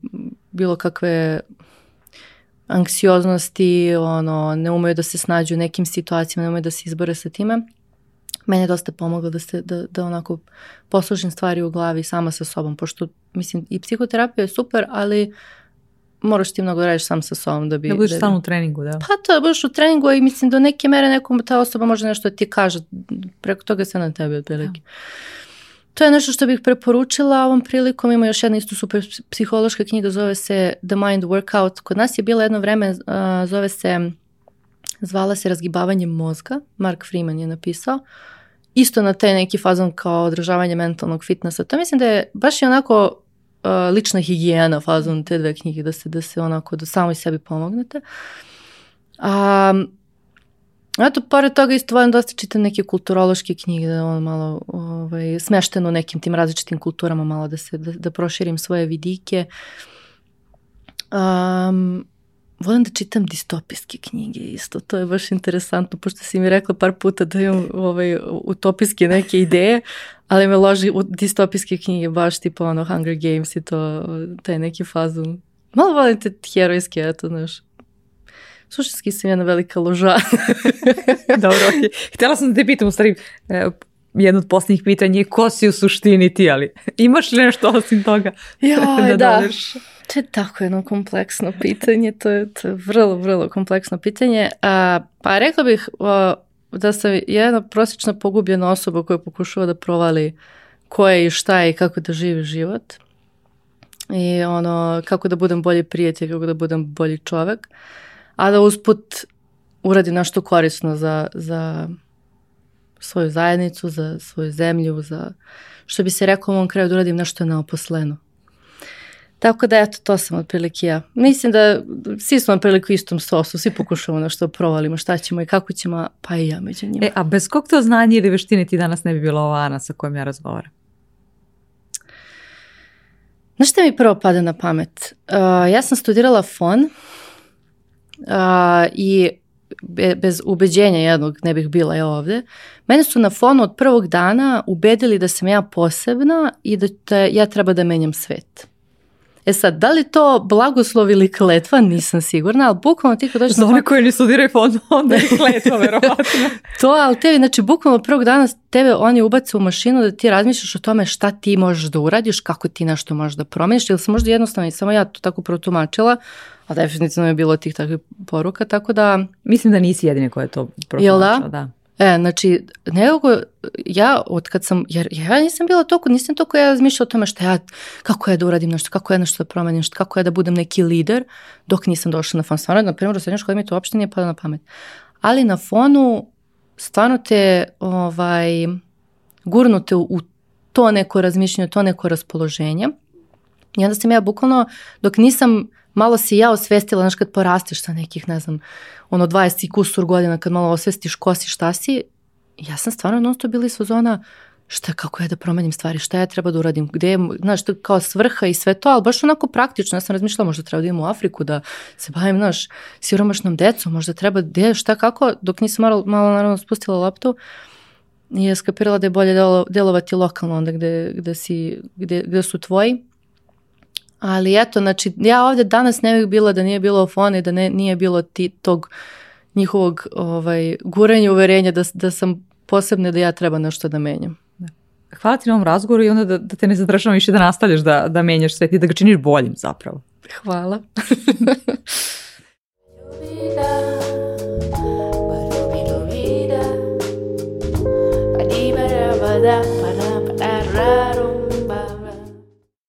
bilo kakve anksioznosti, ono, ne umeju da se snađu u nekim situacijama, ne umeju da se izbore sa time. Mene je dosta pomoglo da, se, da, da onako poslužim stvari u glavi sama sa sobom, pošto mislim i psihoterapija je super, ali moraš ti mnogo da radiš sam sa sobom da bi... Da budeš stalno u treningu, da. Pa to je baš u treningu i mislim do neke mere nekom ta osoba može nešto da ti kaže, preko toga se na tebi otprilike. Ja. To je nešto što bih preporučila ovom prilikom. Ima još jedna isto super psihološka knjiga, zove se The Mind Workout. Kod nas je bilo jedno vreme, zove se, zvala se Razgibavanje mozga. Mark Freeman je napisao. Isto na taj neki fazon kao održavanje mentalnog fitnessa. To mislim da je baš i onako lična higijena fazon te dve knjige, da se, da se onako da samoj sebi pomognete. Um, Eto, pored toga isto volim dosta čitam neke kulturološke knjige, da ono malo ovaj, smešteno nekim tim različitim kulturama, malo da se, da, da proširim svoje vidike. Um, volim da čitam distopijske knjige isto, to je baš interesantno, pošto si mi rekla par puta da imam ovaj, utopijske neke ideje, ali me loži u distopijske knjige, baš tipa ono Hunger Games i to, taj neki fazon. Malo volim te herojske, eto, znaš, suštinski sam jedna velika loža. Dobro, okay. Htjela sam da te pitam, u stvari, e, jedno od posljednjih pitanja je ko si u suštini ti, ali imaš li nešto osim toga Joj, da, da. To je tako jedno kompleksno pitanje, to je, to je vrlo, vrlo kompleksno pitanje. A, pa rekla bih o, da sam jedna prosječna pogubljena osoba koja pokušava da provali ko je i šta je i kako da živi život. I ono, kako da budem bolji prijatelj, kako da budem bolji čovek a da usput uradi nešto korisno za, za svoju zajednicu, za svoju zemlju, za što bi se rekao u ovom kraju da uradim nešto neoposleno. Tako da eto, to sam otprilike ja. Mislim da svi smo otprilike u istom sosu, svi pokušamo nešto provalimo, šta ćemo i kako ćemo, pa i ja među njima. E, a bez kog to znanja ili veštine ti danas ne bi bila ova Ana sa kojom ja razgovaram? Znaš šta mi prvo pada na pamet? Uh, ja sam studirala fon, i bez ubeđenja jednog ne bih bila ja ovde, mene su na fonu od prvog dana ubedili da sam ja posebna i da te, ja treba da menjam svet. E sad, da li to blagoslov ili kletva, nisam sigurna, ali bukvalno ti kad dođeš... Za one koji ne studiraju fond, onda je kletva, verovatno. to, ali tebi, znači, bukvalno prvog dana tebe oni ubace u mašinu da ti razmišljaš o tome šta ti možeš da uradiš, kako ti nešto možeš da promeniš, ili sam možda jednostavno i samo ja to tako protumačila, a definitivno je bilo tih takvih poruka, tako da... Mislim da nisi jedine koja je to protumačila, da? da. E, znači, nekako, ja od kad sam, jer ja nisam bila toliko, nisam toliko ja razmišljala o tome šta ja, kako ja da uradim nešto, kako ja nešto da promenim, šta, kako ja da budem neki lider, dok nisam došla na fon. Stvarno, na primjer, u srednjoj školi mi to uopšte nije pada na pamet. Ali na fonu, stvarno te, ovaj, gurnute u, u to neko razmišljanje, to neko raspoloženje. I onda sam ja bukvalno, dok nisam malo si ja osvestila, znaš, kad porasteš sa nekih, ne znam, ono 20 i kusur godina, kad malo osvestiš ko si, šta si, ja sam stvarno non stop bila iz fazona, šta, kako ja da promenim stvari, šta ja treba da uradim, gde je, znaš, kao svrha i sve to, ali baš onako praktično, ja sam razmišljala, možda treba da idem u Afriku, da se bavim, znaš, siromašnom decom, možda treba, gde, šta, kako, dok nisam malo, malo naravno spustila loptu, i je skapirala da je bolje delovati lokalno onda gde, gde, si, gde, gde su tvoji, Ali eto, znači, ja ovdje danas ne bih bila da nije bilo fone, da ne, nije bilo ti, tog njihovog ovaj, guranja uverenja da, da sam posebna da ja treba nešto da menjam. Da. Hvala ti na ovom razgovoru i onda da, da te ne zadržavam više da nastavljaš da, da menjaš svet i da ga činiš boljim zapravo. Hvala. da, para, para, raro.